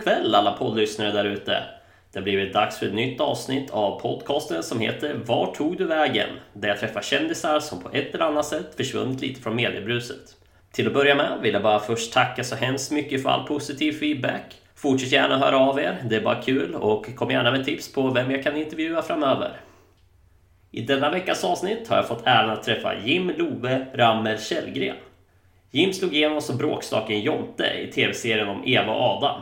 god kväll alla poddlyssnare där ute. Det har blivit dags för ett nytt avsnitt av podcasten som heter Var tog du vägen? Där jag träffar kändisar som på ett eller annat sätt försvunnit lite från mediebruset. Till att börja med vill jag bara först tacka så hemskt mycket för all positiv feedback. Fortsätt gärna höra av er, det är bara kul och kom gärna med tips på vem jag kan intervjua framöver. I denna veckas avsnitt har jag fått äran att träffa Jim Love Rammer Källgren. Jim slog igenom som bråkstaken Jonte i tv-serien om Eva och Adam.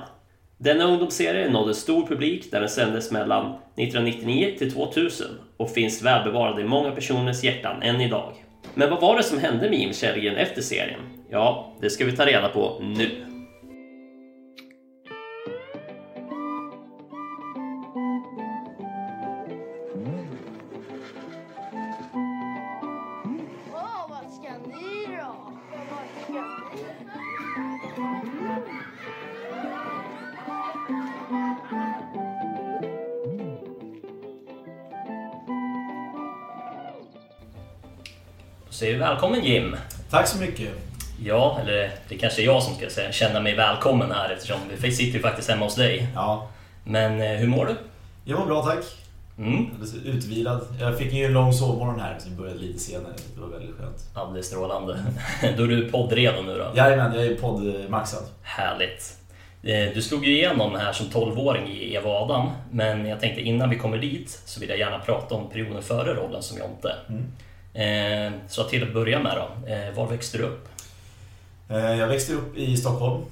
Denna ungdomsserie nådde stor publik där den sändes mellan 1999 till 2000 och finns välbevarad i många personers hjärtan än idag. Men vad var det som hände med Jim Källgren efter serien? Ja, det ska vi ta reda på nu. Säger vi välkommen Jim! Tack så mycket. Ja, eller det kanske är jag som ska säga, känna mig välkommen här eftersom vi sitter ju faktiskt hemma hos dig. Ja, Men eh, hur mår du? jag mår bra tack. Mm, Utvilad. Jag fick ju en lång sovmorgon här så jag började lite senare. Det var väldigt skönt. alldeles strålande. Då är du poddredo nu då? Jajamän, jag är poddmaxad. Härligt. Eh, Du slog ju igenom här som 12-åring i Eva Adam, men jag tänkte innan vi kommer dit så vill jag gärna prata om perioden före rollen som Jonte. Eh, Så till att börja med då, eh, var växte du upp? Eh, Jag växte upp i Stockholm.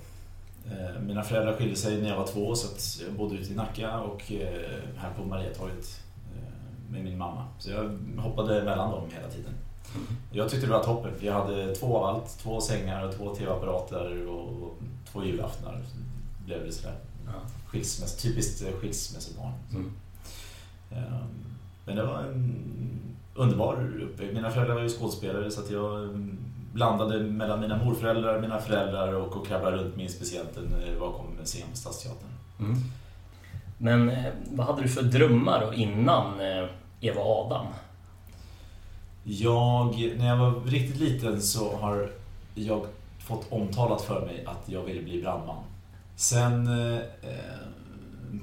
Eh, Mina föräldrar skilde sig när jag var två så att jag bodde ute i Nacka och eh, här på Mariatorget eh, med min mamma. Så jag hoppade mellan dem hela tiden. Jag tyckte det var toppen för jag hade två av allt. Två sängar och två tv-apparater och två julaftnar. Blev det sådär. Skilsmäss, typiskt eh, skilsmässobarn. Mm. Ehm, Men det var en underbar uppväxt. Mina föräldrar var ju skådespelare så att jag mm, blandade mellan mina morföräldrar, mina föräldrar och, och krabblade runt med inspicienten när det var kom en scen på Stadsteatern. Mm. Men eh, vad hade du för drömmar då innan eh, Eva och Adam? Jag, när jag var riktigt liten så har jag fått omtalat för mig att jag ville bli brandman. Sen, eh,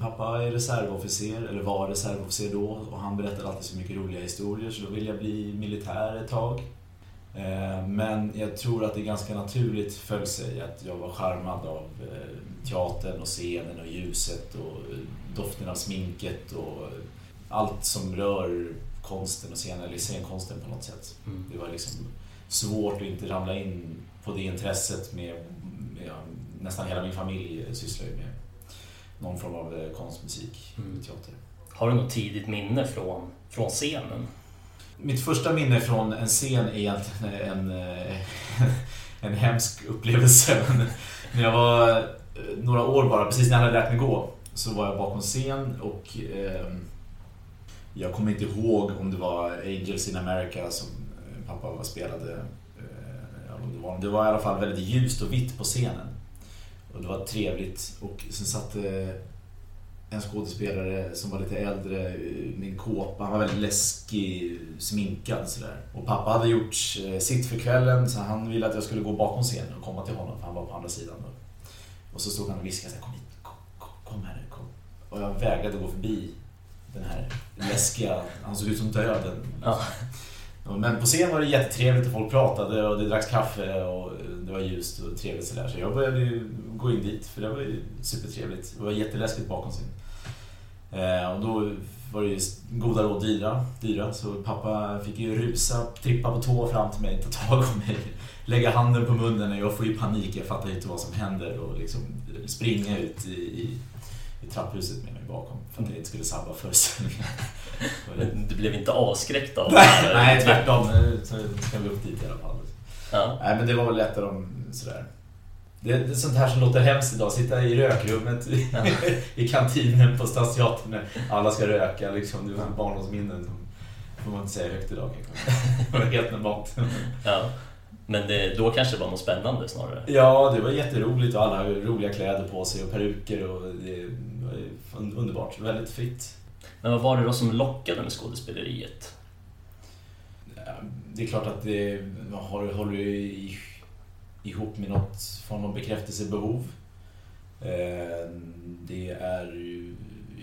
pappa är reservofficer, eller var reservofficer då, och han berättade alltid så mycket roliga historier så då ville jag bli militär ett tag. Eh, men jag tror att det ganska naturligt föll sig att jag var charmad av eh, teatern och scenen och ljuset och eh, doften av sminket och allt som rör konsten och scenen, eller scenkonsten på något sätt. Mm. Det var liksom svårt att inte ramla in på det intresset med, med nästan hela min familj sysslar ju med någon form av eh, konst, musik, Mm. teater. Har du något tidigt minne från, från scenen? Mitt första minne från en scen är egentligen en, eh, en hemsk upplevelse. Men när jag var eh, några år bara, precis när jag hade lärt mig gå, så var jag bakom scen och eh, jag kommer inte ihåg om det var Angels in America som pappa var spelade. Eh, det var i alla fall väldigt ljust och vitt på scenen. Och det var trevligt. Och sen satt det en skådespelare som var lite äldre eh, min med en kåpa. Han var väldigt läskig, sminkad sådär. Och pappa hade gjort eh, sitt för kvällen så han ville att jag skulle gå bakom scenen och komma till honom för han var på andra sidan. Då. Och så stod han och viskade såhär, kom hit, kom, kom, kom här nu, kom. Och jag vägrade gå förbi den här läskiga, han såg ut som döden. Ja. Men på scen var det jättetrevligt och folk pratade och det dracks kaffe och det var ljust och trevligt sådär. Så jag började ju gå in dit för det var ju supertrevligt. Det var jätteläskigt bakom scen. Eh, och då var det ju goda råd dyra, dyra. Så pappa fick ju rusa, trippa på tå fram till mig, ta tag om mig, lägga handen på munnen och jag får ju panik. Jag fattar inte vad som händer och liksom springa ut i, i trapphuset med mig bakom för att jag inte skulle sabba föreställningen. Det- Du blev inte avskräckt av det här? Nej, tvärtom. Nu ska vi upp dit i alla fall. Ja. Nej, men det var väl lättare om sådär. Det det är sånt här som låter hemskt idag. Sitta i rökrummet i, Ja. i kantinen på Stadsteatern när alla ska röka. Liksom. Det var barndomsminnen som får man inte säga högt idag kanske. Det var helt normalt. ja. Men det, då kanske det var något spännande snarare? Ja, det var jätteroligt och alla hade roliga kläder på sig och peruker och det var underbart. Väldigt fritt. Men vad var det då som lockade med skådespeleriet? Det är klart att det håller i- ihop med något form av bekräftelsebehov. Eh, Det är ju,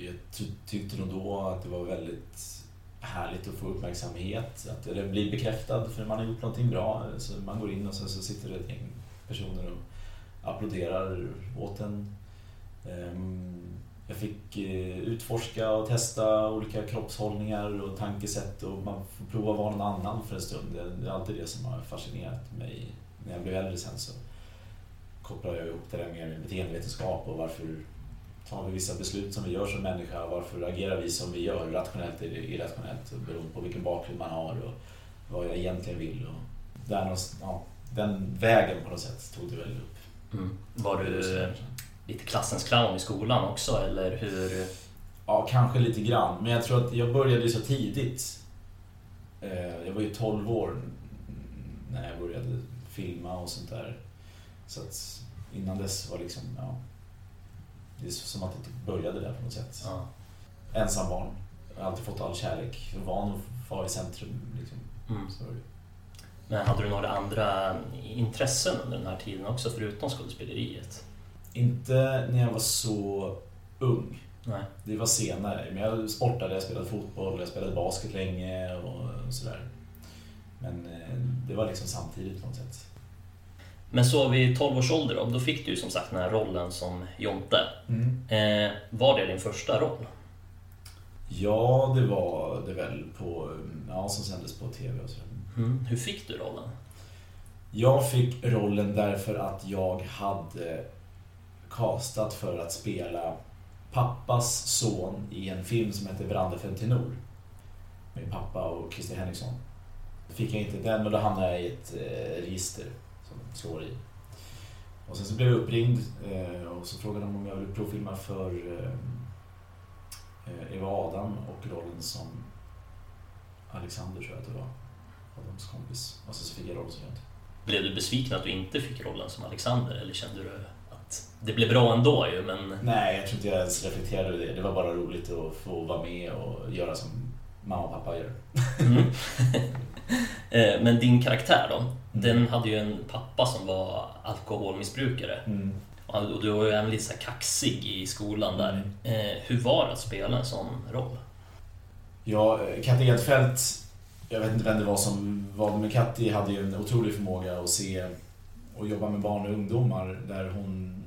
jag ty- tyckte nog då att det var väldigt härligt att få uppmärksamhet, att det bli bekräftad för man har gjort någonting bra. Så man går in och sen så sitter det ett gäng personer och applåderar åt en. Ehm, jag fick eh, utforska och testa olika kroppshållningar och tankesätt och man får prova att vara någon annan för en stund. Det är alltid det som har fascinerat mig. När jag blev äldre sen så kopplade jag ihop det där med beteendevetenskap och varför tar vi vissa beslut som vi gör som människa? Varför agerar vi som vi gör, rationellt eller irrationellt? Beroende på vilken bakgrund man har och vad jag egentligen vill. Och där, ja, den vägen på något sätt tog det väl upp. Mm. Var du lite klassens clown i skolan också eller hur? Ja, kanske lite grann. Men jag tror att jag började så tidigt. Eh, Jag var ju 12 år när jag började filma och sånt där. Så att innan dess var liksom, ja. Det är som att det började där på något sätt. Ja. Ensam barn. Jag har alltid fått all kärlek. Jag var van att vara i centrum. Liksom. Mm. Så. Men hade du några andra intressen under den här tiden också förutom skådespeleriet? Inte när jag var så ung. Nej. Det var senare. Men jag sportade, jag spelade fotboll, jag spelade basket länge och sådär. Men eh, det var liksom samtidigt på något sätt. Men så vid 12 års ålder då, då fick du som sagt den här rollen som Jonte. Eh, var det din första roll? Ja, det var det väl på, ja, som sändes på TV och sådär. Mm. Hur fick du rollen? Jag fick rollen därför att jag hade castat för att spela pappas son i en film som heter Veranda för en tenor. Med pappa och Christer Henriksson. Fick jag inte den och då hamnade jag i ett eh, register slår i. Och sen så blev jag uppringd eh, och så frågade de om jag ville provfilma för eh, eh, Eva Adam och rollen som Alexander tror jag att det var. Adams kompis. Och sen så fick jag rollen som Jonte. Blev du besviken att du inte fick rollen som Alexander eller kände du att det blev bra ändå ju men... Nej, jag tror inte jag ens reflekterade över det. Det var bara roligt att få vara med och göra som mamma och pappa gör. Mm. Eh, men din karaktär då? Den hade ju en pappa som var alkoholmissbrukare. Mm. Och du var ju även lite så kaxig i skolan där. Eh, hur var det att spela en sån roll? Ja, Katte Edfeldt, jag vet inte vem det var som valde, men Katti hade ju en otrolig förmåga att se och jobba med barn och ungdomar där hon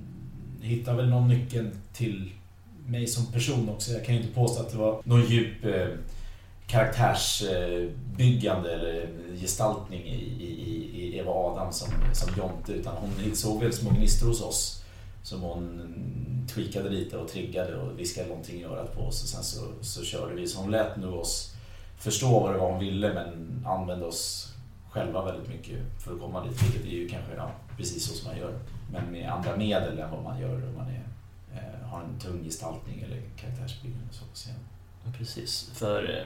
hittade väl någon nyckel till mig som person också. Jag kan ju inte påstå att det var någon djup eh, karaktärsbyggande eller gestaltning i, i, i Eva Adam som, som Jonte utan hon såg väl små gnistor hos oss som hon tweakade lite och triggade och viskade någonting i örat på oss och sen så, så körde vi. Så hon lät nu oss förstå vad det var hon ville men använde oss själva väldigt mycket för att komma dit. Vilket är ju kanske ja, precis så som man gör. Men med andra medel än vad man gör om man är, eh, har en tung gestaltning eller karaktärsbyggande. Så på scen. Precis, för eh,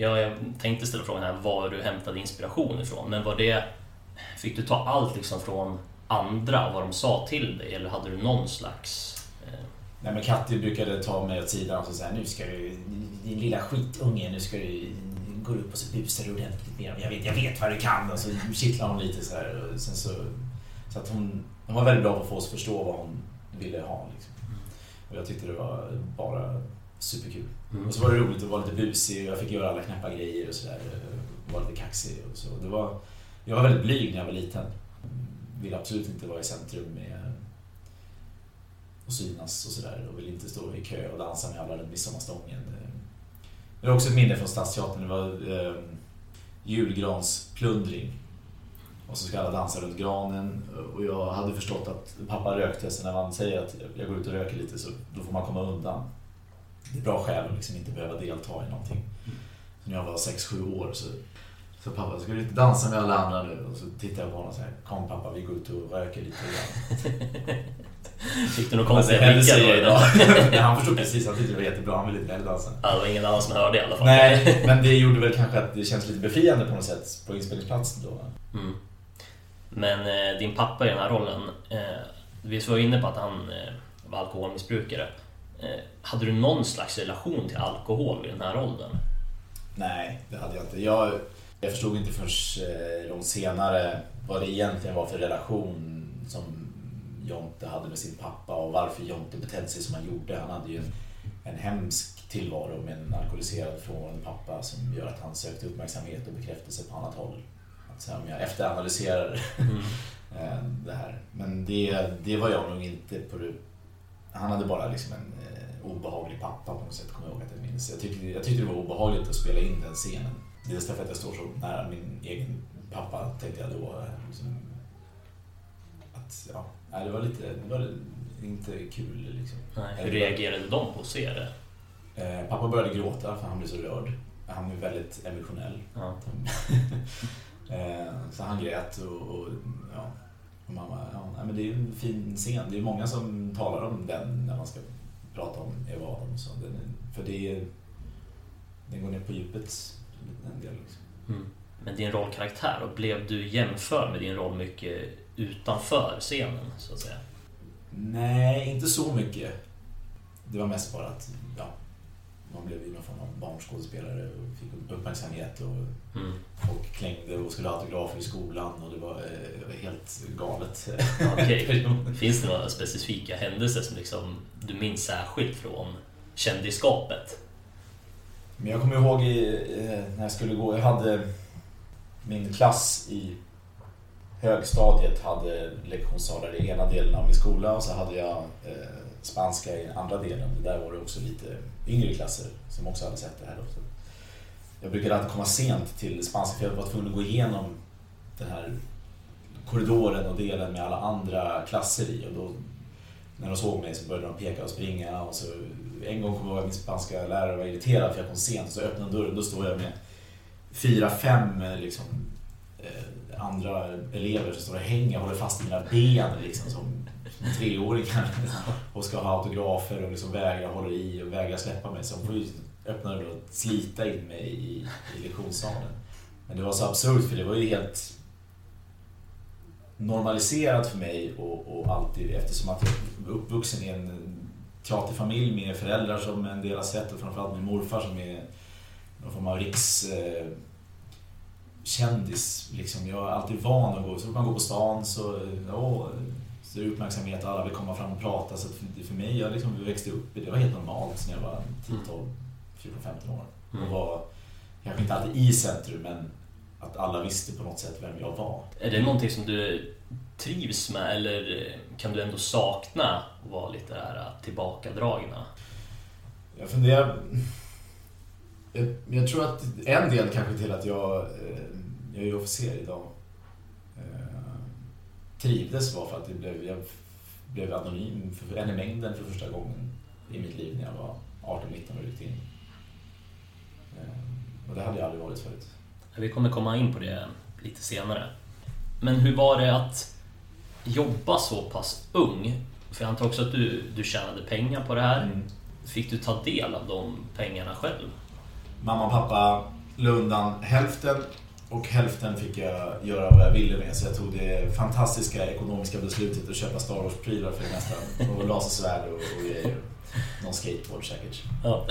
ja, jag tänkte ställa frågan här var du hämtade inspiration ifrån, men var det... Fick du ta allt liksom från andra vad de sa till dig eller hade du någon slags... Eh, Nej men Katti brukade ta mig åt sidan och säga nu ska du, din lilla skitunge, nu ska du gå upp och så busar du ordentligt med dem. Jag vet, jag vet vad du kan. Och så kittlar hon lite så här. Och sen så, så att hon, hon var väldigt bra på att få oss att förstå vad hon ville ha. Liksom. Och jag tyckte det var bara superkul mm. Och så var det roligt att vara lite busig och jag fick göra alla knäppa grejer och sådär. Vara lite kaxig och så. Det var, jag var väldigt blyg när jag var liten. Ville absolut inte vara i centrum med och synas och sådär. Och ville inte stå i kö och dansa med alla runt midsommarstången. Det var också ett minne från Stadsteatern. Det var eh, julgransplundring. Och så ska alla dansa runt granen. Och jag hade förstått att pappa rökte, så när man säger att jag går ut och röker lite så då får man komma undan. Det är bra skäl att liksom inte behöva delta i någonting. Så när jag var 6-7 år så så pappa, ska du inte dansa med alla andra nu? Och så tittade jag på honom och sa, kom pappa vi går ut och röker lite grann. Fick du några konstiga hände blickar då? idag. han förstod precis, han tyckte det var jättebra, han ville inte heller dansa. Ja, det var ingen annan som hörde i alla fall. Nej, men det gjorde väl kanske att det känns lite befriande på något sätt på inspelningsplatsen då. Mm. Men eh, din pappa i den här rollen, eh, vi var inne på att han eh, var alkoholmissbrukare. Eh, hade du någon slags relation till alkohol vid den här åldern? Nej, det hade jag inte. Jag, jag förstod inte förrän eh, långt senare vad det egentligen var för relation som Jonte hade med sin pappa och varför Jonte betedde sig som han gjorde. Han hade ju en, en hemsk tillvaro med en alkoholiserad frånvarande pappa som gör att han sökte uppmärksamhet och bekräftelse på annat håll. Alltså om jag efteranalyserar Mm. eh, det här. Men det, det var jag nog inte på. Han hade bara liksom en obehaglig pappa på något sätt, kommer jag ihåg att jag minns. Jag tyckte, jag tyckte det var obehagligt att spela in den scenen. Dels därför att jag står så nära min egen pappa, tänkte jag då. eh, Liksom, att, ja, det var lite, det var inte kul liksom. Nej, hur reagerade de på att se det? Eh, pappa började gråta för han blev så rörd. Han är väldigt emotionell. Ja. Eh, så han grät och, och, ja, och mamma, ja, nej, men det är en fin scen. Det är många som talar om den när man ska prata om Eva Adam. Så den, för det är, den går ner på djupet en del. Liksom. Mm. Men din rollkaraktär, och blev du jämför med din roll mycket utanför scenen, så att säga? Nej, inte så mycket. Det var mest bara att man blev ju någon form av barnskådespelare och fick uppmärksamhet och Mm. folk klängde och skulle ha autografer i skolan och det var, eh, helt galet. Okej. Finns det några specifika händelser som liksom du minns särskilt från kändisskapet? Men jag kommer ihåg i, eh, när jag skulle gå, jag hade min klass i högstadiet hade lektionssalar i ena delen av min skola och så hade jag eh, spanska i andra delen. Där var det också lite yngre klasser som också hade sett det här. Då. Jag brukade alltid komma sent till spanska för jag var tvungen att gå igenom den här korridoren och delen med alla andra klasser i. Och då, när de såg mig så började de peka och springa. Och så, en gång kom jag ihåg att min spanska lärare var irriterad för jag kom sent. Och så öppnade dörren och då står jag med fyra, fem liksom, eh, andra elever som står och hänger och håller fast i mina ben liksom, som treåringar. Och ska ha autografer och liksom vägrar hålla i och vägrar släppa mig. Så de får ju öppna dörren och slita in mig i, i lektionssalen. Men det var så absurt för det var ju helt normaliserat för mig och, och alltid eftersom att jag var uppvuxen i en teaterfamilj med föräldrar som en del har sett och framförallt min morfar som är någon form av riks eh, kändis. Liksom. Jag är alltid van att gå, så fort man går på stan så, åh, så uppmärksamhet alla vill komma fram och prata. Så för, mig, jag liksom växte upp i det, var helt normalt när jag var 10, 12, 14, 15 år. Mm. Och var kanske inte alltid i centrum men att alla visste på något sätt vem jag var. Är det någonting som du trivs med eller kan du ändå sakna att vara lite där tillbakadragna? Jag funderar... Jag, jag tror att en del kanske till att jag, eh, jag är ju officer idag, trivdes var för att det blev, jag blev anonym, för, en i mängden för första gången i mitt liv när jag var 18-19 och ryckte in. Eh, Och det hade jag aldrig varit förut. Vi kommer komma in på det lite senare. Men hur var det att jobba så pass ung? För jag antar också att du, du tjänade pengar på det här. Mm. Fick du ta del av de pengarna själv? Mamma och pappa la undan hälften och hälften fick jag göra vad jag ville med. Så jag tog det fantastiska ekonomiska beslutet att köpa Star Wars-prylar för mesta. Och lasersvärd och, och grejer. Någon skateboard säkert. Ja.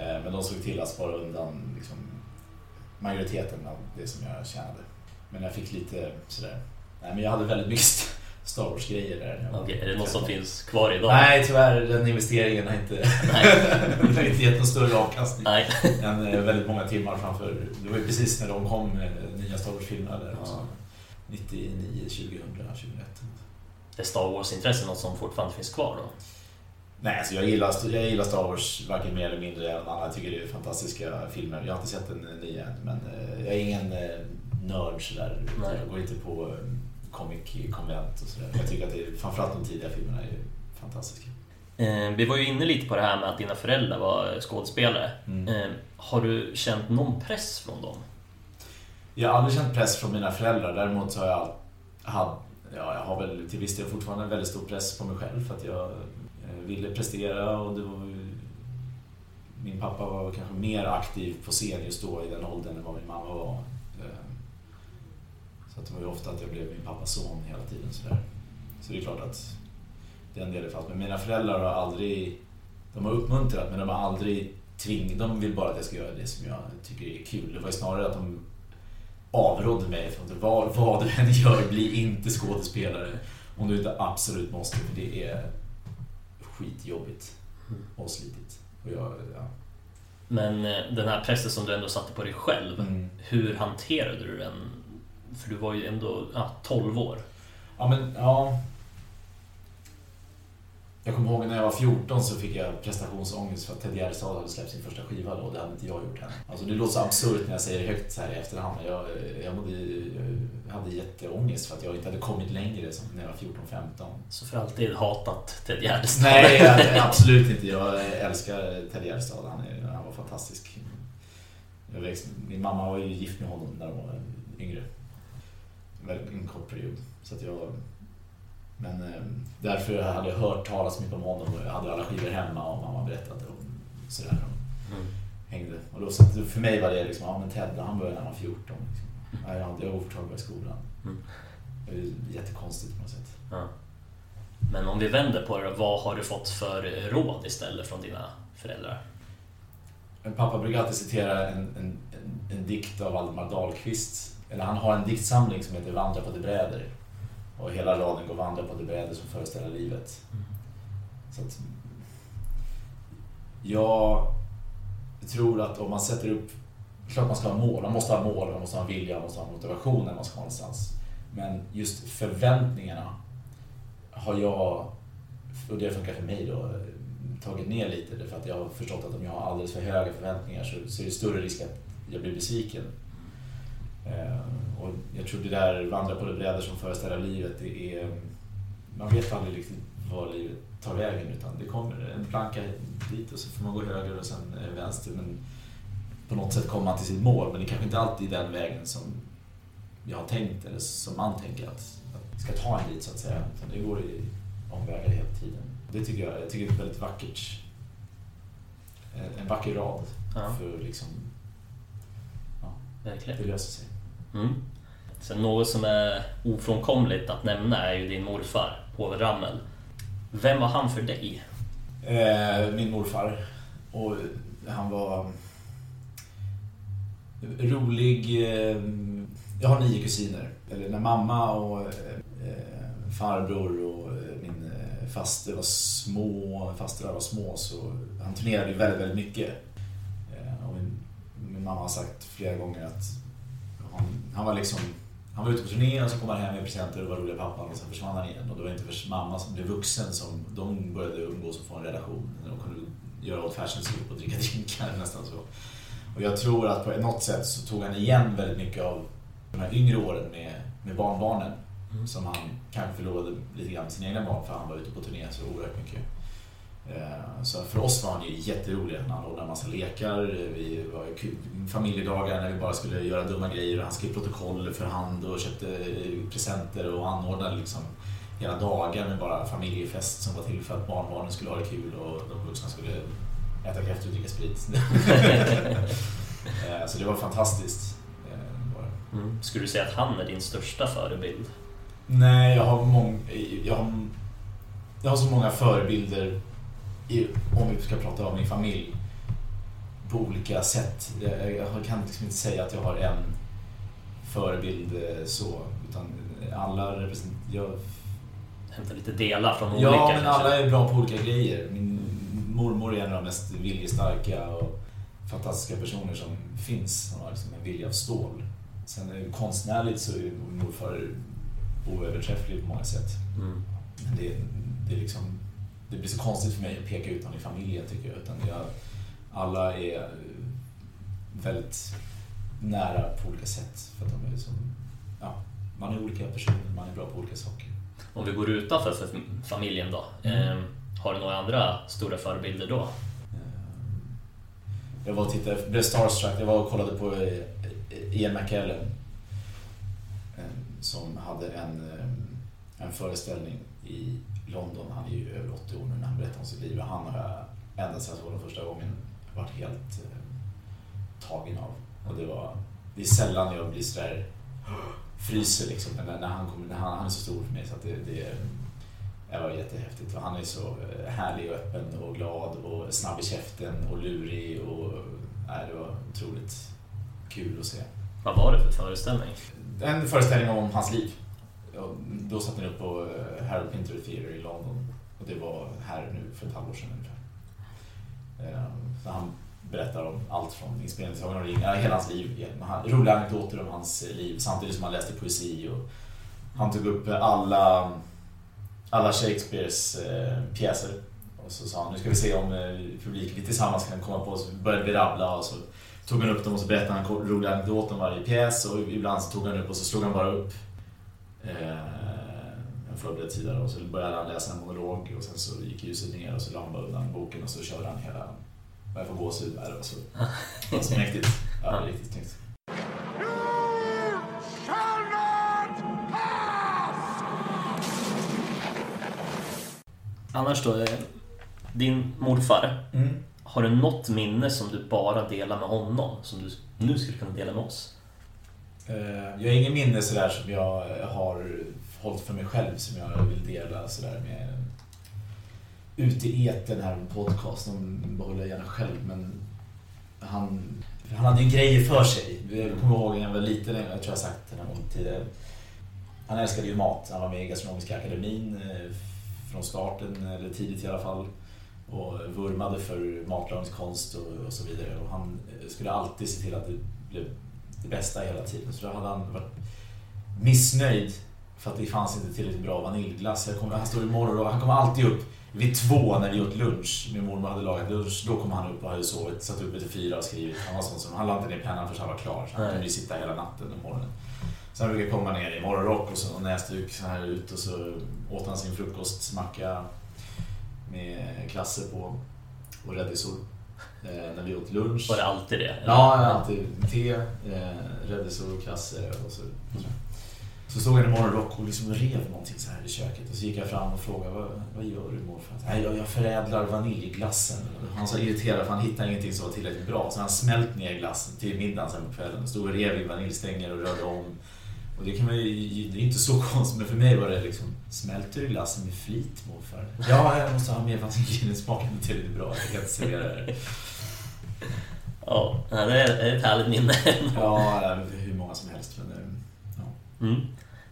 Eh, Men de såg till att spara undan liksom, majoriteten av det som jag tjänade. Men jag fick lite sådär... Nej, men jag hade väldigt mycket Star Wars-grejer där. Okej, är det något som 13. finns kvar idag? Nej, tyvärr. Den investeringen har inte, den har inte gett någon större avkastning Nej. än eh, väldigt många timmar framför. Det var ju precis när de kom, eh, nya Star Wars-filmerna där. Ja. 99, 2000, 2001. Är Star Wars-intresse något som fortfarande finns kvar då? Nej, alltså jag, gillar, jag gillar Star Wars varken mer eller mindre än alla. Jag tycker det är fantastiska filmer. Jag har inte sett den nya än, men eh, jag är ingen nörd sådär. Jag går inte på comic-konvent och sådär. Jag tycker att det är, framförallt de tidiga filmerna är fantastiska. Eh, vi var ju inne lite på det här med att dina föräldrar var skådespelare. Mm. Eh, har du känt någon press från dem? Jag har aldrig känt press från mina föräldrar. Däremot så har jag, had, ja, jag har väl till viss del fortfarande en väldigt stor press på mig själv för att jag eh, ville prestera och det var ju, min pappa var kanske mer aktiv på scen just då i den åldern än vad min mamma var. Så att det var ju ofta att jag blev min pappas son hela tiden. Så, där. så det är klart att den delen fanns. Men mina föräldrar har aldrig, de har uppmuntrat men de har aldrig tvingat, de vill bara att jag ska göra det som jag tycker är kul. Det var ju snarare att de avrådde mig från att vad, vad du än gör, bli inte skådespelare. Om du inte absolut måste, för det är skitjobbigt och slitigt. Och jag, ja. Men eh, den här pressen som du ändå satte på dig själv, Mm. hur hanterade du den? För du var ju ändå ja, 12 år. Ja, men ja. Jag kommer ihåg när jag var 14 så fick jag prestationsångest för att Ted Gärdestad hade släppt sin första skiva då och det hade inte jag gjort än. Alltså det låter så absurt när jag säger det högt så här i efterhand men jag, jag, mådde, jag hade jätteångest för att jag inte hade kommit längre som när jag var 14-15. Så för alltid hatat Ted Gärdestad. Nej, absolut inte. Jag älskar Ted Gärdestad. Han, är- han var fantastisk. Växte, min mamma var ju gift med honom när de var yngre. En kort period. Så att jag, men eh, därför hade jag hört talas mycket om honom och jag hade alla skivor hemma och mamma berättade om sådär. De Mm. hängde. Och då, så för mig var det liksom, ja men Ted han började när han var 14. Liksom. Ja, jag, var bara i skolan. Mm. Det är jättekonstigt på något sätt. Ja. Men om vi vänder på det då, vad har du fått för råd istället från dina föräldrar? Pappa brukar alltid citera en, en, en, en dikt av Valdemar Dahlqvist. Eller han har en diktsamling som heter Vandra på de bräder. Och hela raden går Vandra på de bräder som föreställer livet. Så att, jag tror att om man sätter upp... Klart man ska ha mål. Man måste ha mål, man måste ha vilja, man måste ha motivation när man ska någonstans. Men just förväntningarna har jag, och det funkar för mig då, tagit ner lite. Därför att jag har förstått att om jag har alldeles för höga förväntningar så, så är det större risk att jag blir besviken. Eh, och jag tror det där vandra på de brädor som föreställer livet, det är... Man vet aldrig riktigt var livet tar vägen utan det kommer en planka dit och så får man gå höger och sen eh, vänster. Men på något sätt kommer man till sitt mål men det kanske inte alltid är den vägen som jag har tänkt eller som man tänker att, att ska ta en dit så att säga. Utan det går i omvägar hela tiden. Det tycker jag, jag tycker det är väldigt vackert en- en vacker rad Ja, för liksom, verkligen. det löser sig. Mm. Sen något som är ofrånkomligt att nämna är ju din morfar, Povel Ramel. Vem var han för dig? Eh, min morfar. Och han var mm, rolig. Eh, jag har nio kusiner. Eller när mamma och eh, farbror och eh, min faster var små, fastrar var små så han turnerade ju väldigt, väldigt mycket. Och min, min mamma har sagt flera gånger att han, var liksom han var ute på turné och så kom han hem med presenter och var roliga pappan och sen försvann han igen. Och det var inte för mamma som blev vuxen som de började umgås och få en relation. De kunde göra old fashion soup och dricka drinkar nästan så. Och jag tror att på något sätt så tog han igen väldigt mycket av de här yngre åren med, med barnbarnen. Mm. Som han kanske förlorade lite grann med sina egna barn för han var ute på turné så oerhört mycket. Eh, Så för oss var han ju jätterolig. Han anordnade en massa lekar. Vi var familjedagar när vi bara skulle göra dumma grejer. Han skrev protokoll för hand och köpte presenter och anordnade liksom hela dagar med bara familjefest som var till för att barnbarnen skulle ha det kul och de vuxna skulle äta kräftor och dricka sprit. Eh, Så det var fantastiskt. eh. Mm. Skulle du säga att han är din största förebild? Nej, jag har, mång, jag har, jag har så många förebilder i, om vi ska prata om min familj på olika sätt. Jag, jag kan liksom inte säga att jag har en förebild eh, så, utan alla representerar... Hämta lite delar från olika Ja, men kanske? alla är bra på olika grejer. Min mormor är en av de mest viljestarka och fantastiska personer som finns. Hon har liksom en vilja av stål. Sen konstnärligt så är morfar oöverträfflig på många sätt. Mm. Men det, det, är liksom, det blir så konstigt för mig att peka ut någon i familjen tycker jag. Utan jag alla är väldigt nära på olika sätt. För att de är liksom, ja, man är olika personer, man är bra på olika saker. Om vi går utanför för familjen då. Mm. Eh, har du några andra stora förebilder då? Eh, Jag var och tittade, blev starstruck, jag var och kollade på eh, Ian McKellen. eh, Som hade en, en föreställning i London. Han är ju över 80 år nu när han berättar om sitt liv. Och Han har jag ända sedan jag såg den första gången varit helt eh, tagen av. Och det var, det är sällan jag blir sådär fryser liksom. Men när, han, kommer, när han, han är så stor för mig så att det, det, det var jättehäftigt. Och han är så eh, härlig och öppen och glad och snabb i käften och lurig. Och, nej, det var otroligt kul att se. Vad var det för föreställning? En föreställning om hans liv ja, då satte ni upp på eh, Harold Pinter Theatre i London. Och det var här nu för ett halvår sedan ungefär. Ehm, så han berättar om allt från inspelningen och Sagan hela hans liv. Roliga anekdoter om hans liv samtidigt som han läste poesi. Och han tog upp alla, alla Shakespeares eh, pjäser. Och så sa han, nu ska vi se om eh, publiken tillsammans kan komma på, så började vi rabbla och så tog han upp dem och så berättade han roliga anekdoter om varje pjäs och ibland så tog han upp och så slog han bara upp en förberedd sida och så började han läsa en monolog och sen så gick ljuset ner och så la han bara undan boken och så körde han hela jag får gåshud. Det var så, det var så mäktigt. Ja, riktigt snyggt. Annars då, eh, din morfar. Mm. Har du något minne som du bara delar med honom? Som du nu skulle kunna dela med oss? Eh, jag har inget minne sådär som jag har hållit för mig själv som jag vill dela sådär med ute i etern här med podcast. De behåller jag gärna själv men han, han hade ju grejer för sig. Jag kommer ihåg när jag var liten, jag tror jag har sagt det någon gång tidigare. Han älskade ju mat. Han var med i Gastronomiska akademin eh, från starten, eller tidigt i alla fall. Och vurmade för matlagningskonst och, och så vidare. Och han skulle alltid se till att det blev det bästa hela tiden. Så då hade han varit missnöjd för att det fanns inte tillräckligt bra vaniljglass. Jag kommer, han står i morgon och han kommer alltid upp vid två när vi åt lunch. Min mormor hade lagat lunch. Då kom han upp och hade sovit, satt uppe till fyra och skrivit. Han var sån som, han la inte ner pennan förrän han var klar. Så han kunde ju sitta hela natten och morgonen. Sen brukade jag komma ner i morgonrock och så och näsduk så här ut och så åt han sin frukostmacka med klasser på och rädisor. Eh, när vi åt lunch. Var det alltid det? eller? Ja, alltid te, eh, rädisor och kasse och så. Så stod han i morgonrock och liksom rev någonting så här i köket och så gick jag fram och frågade vad, vad gör du morfar? Nej, jag, jag förädlar vaniljglassen. Han var så irriterad för han hittade ingenting som var tillräckligt bra så han smält ner glassen till middagen sen på kvällen. Stod och rev i vaniljstänger och rörde om. Och det kan man ju, det är inte så konstigt men för mig var det liksom Smälter du glassen med flit morfar? Ja, jag måste ha mer vanilj, den smakar inte tillräckligt bra. Jag kan inte servera det. Ja, det är ett härligt minne. Ja, det är hur många som helst. Men, ja. Mm.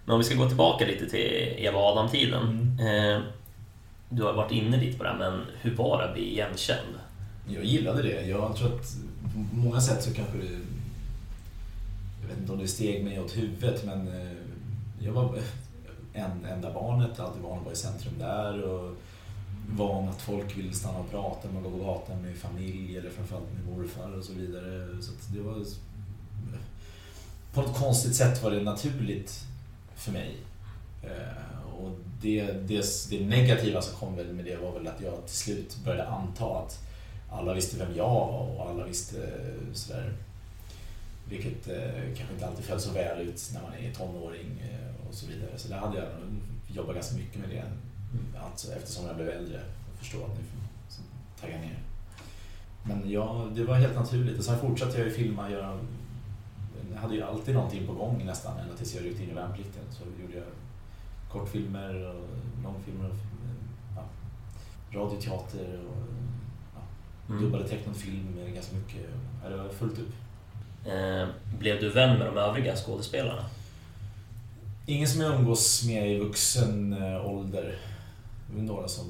Men om vi ska gå tillbaka lite till Eva och Adam-tiden. Eh, Du har varit inne lite på det här, men hur var det att bli igenkänd? Jag gillade det. Jag tror att på många sätt så kanske det... Jag vet inte om det steg mig åt huvudet men eh, jag var en enda barnet, alltid att vara i centrum där och van att folk ville stanna och prata när man går på gatan med familj eller framförallt med morfar och så vidare. Så att det var... På något konstigt sätt var det naturligt för mig. Eh, och det, det, det negativa som kom med det var väl att jag till slut började anta att alla visste vem jag var och alla visste eh, sådär. Vilket eh, kanske inte alltid föll så väl ut när man är tonåring eh, och så vidare. Så där hade jag jobbat ganska mycket med det. Alltså, eftersom jag blev äldre och förstod att nu så tagga ner. Men ja, det var helt naturligt. Och sen fortsatte jag ju filma. Jag, jag hade ju alltid någonting på gång nästan ända tills jag ryckte in i värnplikten. Så gjorde jag kortfilmer och långfilmer och ja, radioteater och ja, Mm. dubbade tecknad film ganska mycket. Ja, det var fullt upp. Eh, Blev du vän med de övriga skådespelarna? Ingen som jag umgås med i vuxen eh, ålder. Det är några som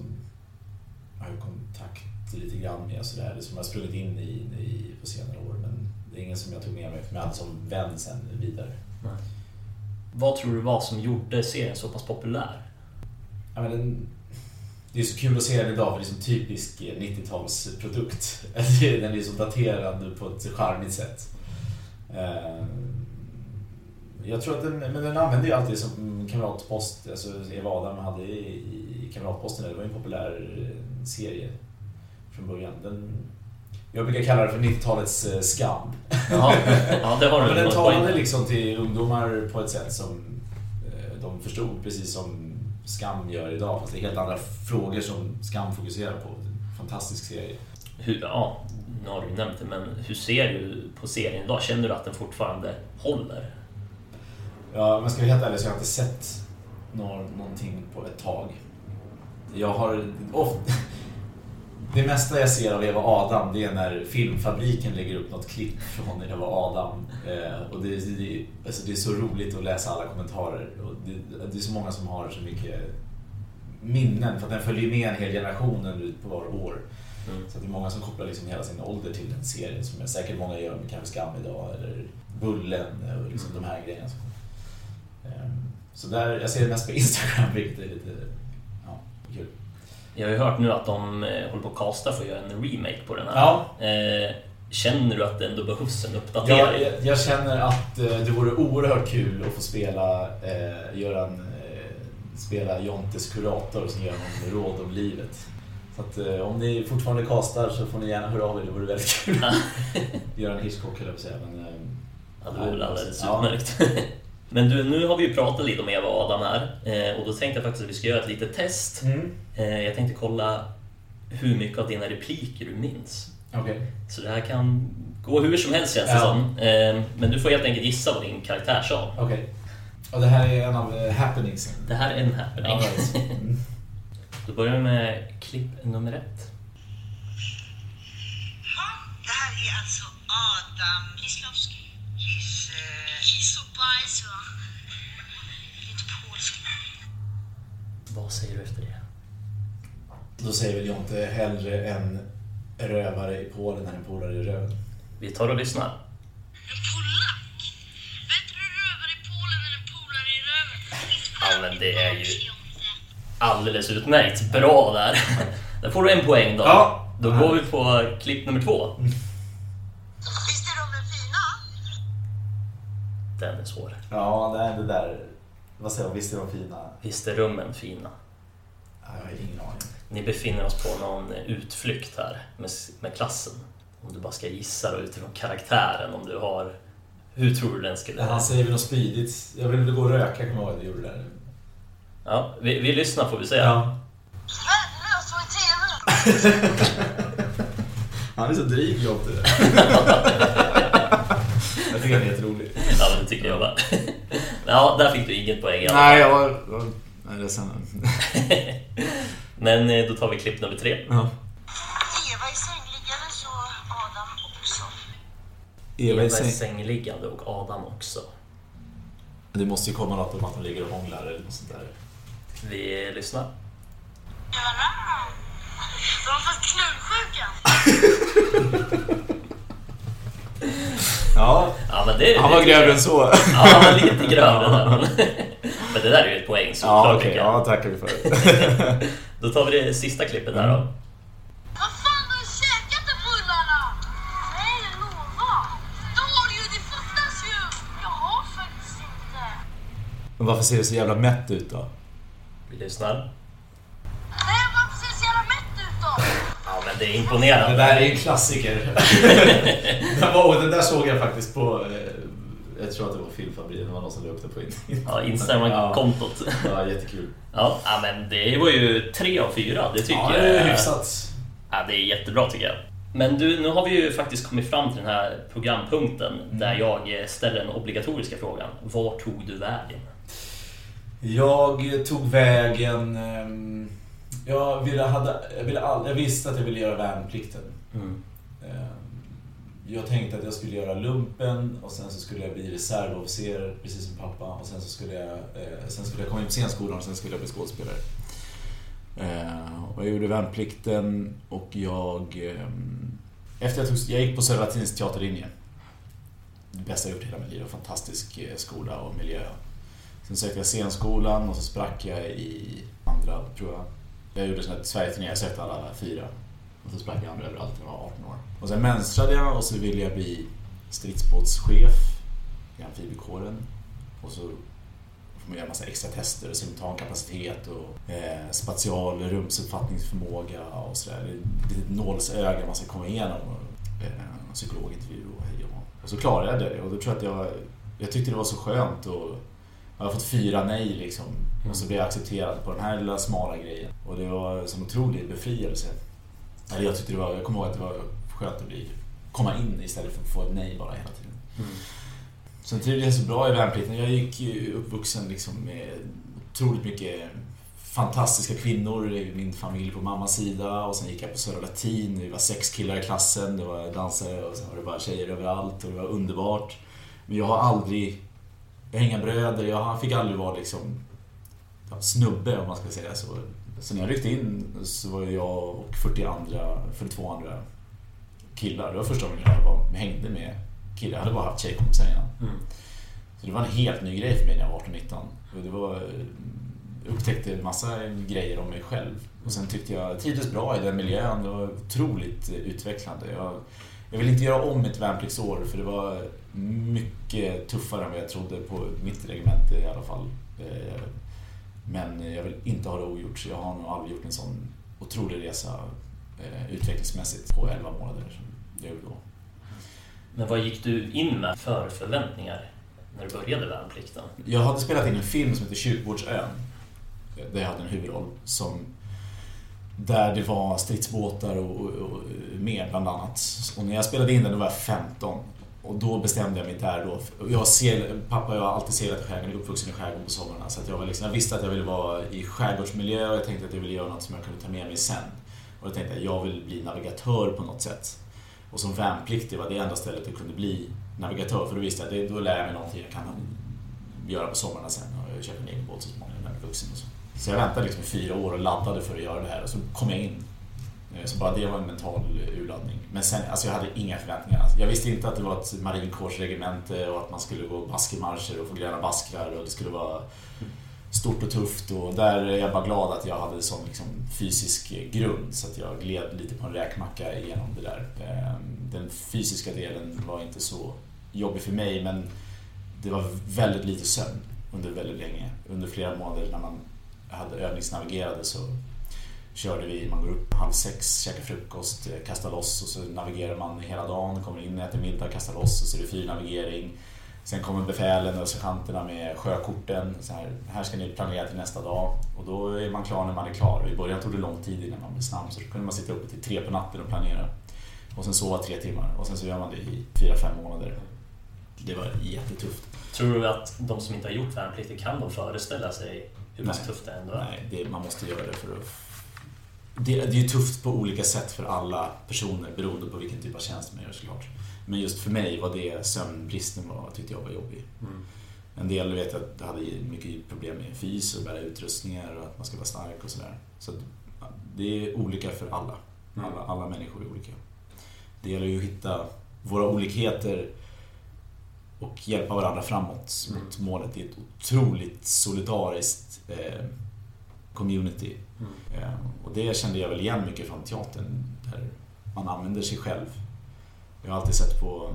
jag har kontakt lite grann med sådär. Som jag sprungit in i, i på senare år. Men det är ingen som jag tog med mig som jag hade som vän sen vidare. Nej. Vad tror du var som gjorde serien så pass populär? Ja, men den, det är så kul att se den idag för det är så typisk 90-talsprodukt. Den är så daterad på ett charmigt sätt. Eh, Jag tror att den, men den använde ju alltid som kamratpost, alltså Eva Adam hade i Kamratposten, det var ju en populär eh, serie från början. Den, jag brukar kalla det för 90-talets eh, skam. Ja, ja det har du Men den talade liksom till ungdomar på ett sätt som eh, de förstod, precis som Skam gör idag. Fast det är helt andra frågor som Skam fokuserar på. Fantastisk serie. Hur, ja, nu har du nämnt det, men hur ser du på serien idag? Känner du att den fortfarande håller? Ja, jag ska vara helt ärlig så har jag inte sett nå- någonting på ett tag. Jag har ofta... Det mesta jag ser av Eva Adam det är när Filmfabriken lägger upp något klipp från Eva Adam. Eh, och det, det, alltså det är så roligt att läsa alla kommentarer. Och det, det är så många som har så mycket minnen för att den följer med en hel generation ut på var år. Mm. Så det är många som kopplar liksom hela sin ålder till den serien som säkert många gör med kanske Skam idag eller Bullen och liksom Mm. de här grejerna. Ehm, Så där, jag ser det mest på Instagram vilket är lite kul. Jag har ju hört nu att de eh, håller på att casta för att göra en remake på den här. Ja. Eh, känner du att det ändå behövs en Jag, uppdatering? jag, jag känner att eh, det vore oerhört kul att få spela, eh, göra en, eh, spela Jontes kurator som ger honom råd om livet. Så att, eh, om ni fortfarande kastar så får ni gärna höra av er, det vore väldigt kul. göra en Hitchcock höll jag på att säga. Men, eh, Ja, det vore väl alldeles Ja. Men du, nu har vi ju pratat lite om Eva och Adam här eh, och då tänkte jag faktiskt att vi ska göra ett litet test. Mm. Eh, Jag tänkte kolla hur mycket av dina repliker du minns. Okej. Så det här kan gå hur som helst känns det Ja. som. Eh, Men du får helt enkelt gissa vad din karaktär sa. Okej. Och det här är en av happeningsen. Det här är en happening. Ja, right. Mm. Då börjar vi med klipp nummer ett. Ja, det här är alltså Adam Kislowski. Kiss... Eh... Kiss och bajs va? Lite polskt. Vad säger du efter det? Då säger väl Jonte hellre en rövare i Polen än en polare i röven. Vi tar och lyssnar. En polack? Bättre rövare i Polen än en polare i röven. Ja, men det är ju- Alldeles utmärkt. Bra där. Där får du en poäng då. Ja. Då går vi på klipp nummer två. Visst är de fina? Den är svår. Ja, det, är det där... Vad säger man? Visst är de fina? Visst är rummen fina? Ja, Jag har ingen aning. Ni befinner oss på någon utflykt här med, med klassen. Om du bara ska gissa då utifrån karaktären om du har... Hur tror du den skulle... Han säger väl något spydigt. Jag vill väl gå och röka, kommer jag ihåg att du gjorde där. Ja, vi, vi lyssnar får vi säga. Ja. Värdelös och i TV. Han är så dryg Jonte. jag tycker han är jätterolig. Ja, men det tycker jag med. Ja, där fick du inget poäng i alla fall. Nej, jag var... Jag är ledsen. Men eh, då tar vi klipp nummer tre. Ja. Eva i sängliggande så Adam också. Eva Eva i är säng. sängliggande och Adam också. Det måste ju komma något om att de ligger och hånglar eller något sånt där. Vi lyssnar. Göra? De har fått knullsjuka. Ja, Ja, men det, han var grövre än så. Ja, han var lite grövre där. Men, men det där är ju ett poäng såklart. Ja, jag. Ja, tackar vi för. Då tar vi det sista klippet här då. Vad fan har du käkat de bullarna? Nej, lova. Då har du ju, det fattas ju. Jag har faktiskt inte. Men varför ser det så jävla mätt ut då? Vi lyssnar. Men det är Det imponerande. där är en klassiker. och den där såg jag faktiskt på... eh, Jag tror att det var Filmfabriken, det var någon som la upp det på Instagram. Ja, Instagram-kontot. Ja, jättekul. Ja, ja, men det var ju tre av fyra. Det tycker Ja, jag det är hyfsat. Ja, det är jättebra tycker jag. Men du, nu har vi ju faktiskt kommit fram till den här programpunkten där jag ställer den obligatoriska frågan. Var tog du vägen? Jag tog vägen... ehm, Jag, ville, hade, jag, ville all, jag visste att jag ville göra värnplikten. Mm. Ehm, Jag tänkte att jag skulle göra lumpen och sen så skulle jag bli reservofficer, precis som pappa. Och sen så skulle jag, eh, sen skulle jag komma in på scenskolan och sen skulle jag bli skådespelare. Eh, Och jag gjorde värnplikten och jag... ehm, Efter jag, tog, jag gick på Södra Latins teaterlinje. Det bästa jag gjort i hela mitt liv. Fantastisk eh, skola och miljö. Sen sökte jag scenskolan och så sprack jag i andra, tror jag. Jag gjorde sån här Sverigeturné, jag sökte alla fyra. Och så sprang jag andra överallt när jag var 18 år. Och sen mönstrade jag och så ville jag bli stridsbåtschef i amfibiekåren. Och så får man göra massa extra tester, simultankapacitet och eh, spatial rumsuppfattningsförmåga och sådär. Det är ett nålsöga man ska komma igenom. Och, eh, psykologintervju och hej och hå. Och så klarade jag det och då tror jag att jag, jag tyckte det var så skönt och jag har fått fyra nej liksom. Och så blev jag accepterad på den här lilla smala grejen. Och det var sån otrolig befrielse. Eller jag tyckte det var, jag kommer ihåg att det var skönt att bli, komma in istället för att få ett nej bara hela tiden. Mm. Sen trivdes jag så bra i värnplikten. Jag gick ju uppvuxen liksom med otroligt mycket fantastiska kvinnor i min familj på mammas sida och sen gick jag på Södra Latin. Vi var sex killar i klassen, det var dansare och sen var det bara tjejer överallt och det var underbart. Men jag har aldrig, jag har inga bröder, jag fick aldrig vara liksom ja, snubbe om man ska säga så. Så när jag ryckte in så var jag och 40 andra, 42 andra killar. Det var första gången jag var, hängde med killar. Jag hade bara haft tjejkompisar innan. Mm. Så det var en helt ny grej för mig när jag var 18-19. Och det var, jag upptäckte en massa grejer om mig själv. Och sen tyckte jag, trivdes bra i den miljön. Det var otroligt utvecklande. Jag, jag vill inte göra om ett värnpliktsår för det var mycket tuffare än vad jag trodde på mitt regemente i alla fall. Men jag vill inte ha det ogjort så jag har nog aldrig gjort en sån otrolig resa eh, utvecklingsmässigt på 11 månader som jag gjorde då. Men vad gick du in med för förväntningar när du började värnplikten? Jag hade spelat in en film som heter Kyrkogårdsön. Där jag hade en huvudroll. Som, där det var stridsbåtar och, och, och mer bland annat. Och när jag spelade in den då var jag 15. Och då bestämde jag mig där då. Jag ser, pappa och jag har alltid seglat i skärgården, uppvuxen i skärgården på somrarna. Så att jag, var liksom, jag visste att jag ville vara i skärgårdsmiljö och jag tänkte att jag ville göra något som jag kunde ta med mig sen. Och då tänkte jag att jag vill bli navigatör på något sätt. Och som värnpliktig var det enda stället jag kunde bli navigatör. För då visste jag att då lär jag mig någonting jag kan göra på somrarna sen. Och jag köpte en egen båt så småningom när jag blev vuxen. Och så. så jag väntade liksom i fyra år och laddade för att göra det här och så kom jag in. Eh, så bara det var en mental urladdning. Men sen, alltså jag hade inga förväntningar. Jag visste inte att det var ett marinkårsregemente och att man skulle gå baskemarscher och få gröna baskrar och det skulle vara stort och tufft och där är jag bara glad att jag hade sån liksom fysisk grund så att jag gled lite på en räkmacka igenom det där. Ehm, den fysiska delen var inte så jobbig för mig men det var väldigt lite sömn under väldigt länge. Under flera månader när man hade övningsnavigerade så körde vi, man går upp halv sex, käkar frukost, eh, kastar loss och så navigerar man hela dagen, kommer in, äter middag, kastar loss och så är det fyrnavigering. Sen kommer befälen och sergeanterna med sjökorten. Så här, här ska ni planera till nästa dag. Och då är man klar när man är klar. I början tog det lång tid innan man blev snabb så då kunde man sitta uppe till tre på natten och planera. Och sen sova tre timmar och sen så gör man det i fyra, fem månader. Det var jättetufft. Tror du att de som inte har gjort värnplikten kan de föreställa sig hur pass tufft det ändå är? Nej, det, man måste göra det för att... Det, det är ju tufft på olika sätt för alla personer beroende på vilken typ av tjänst man gör såklart. Men just för mig var det sömnbristen var, tyckte jag var jobbig. Mm. En del vet att jag hade mycket problem med fys och bära utrustningar och att man ska vara stark och sådär. Så ja, det är olika för alla. Mm. alla. Alla människor är olika. Det gäller ju att hitta våra olikheter och hjälpa varandra framåt Mm. mot målet. Det är ett otroligt solidariskt eh, community. Mm. Eh, och det kände jag väl igen mycket från teatern där man använder sig själv. Jag har alltid sett på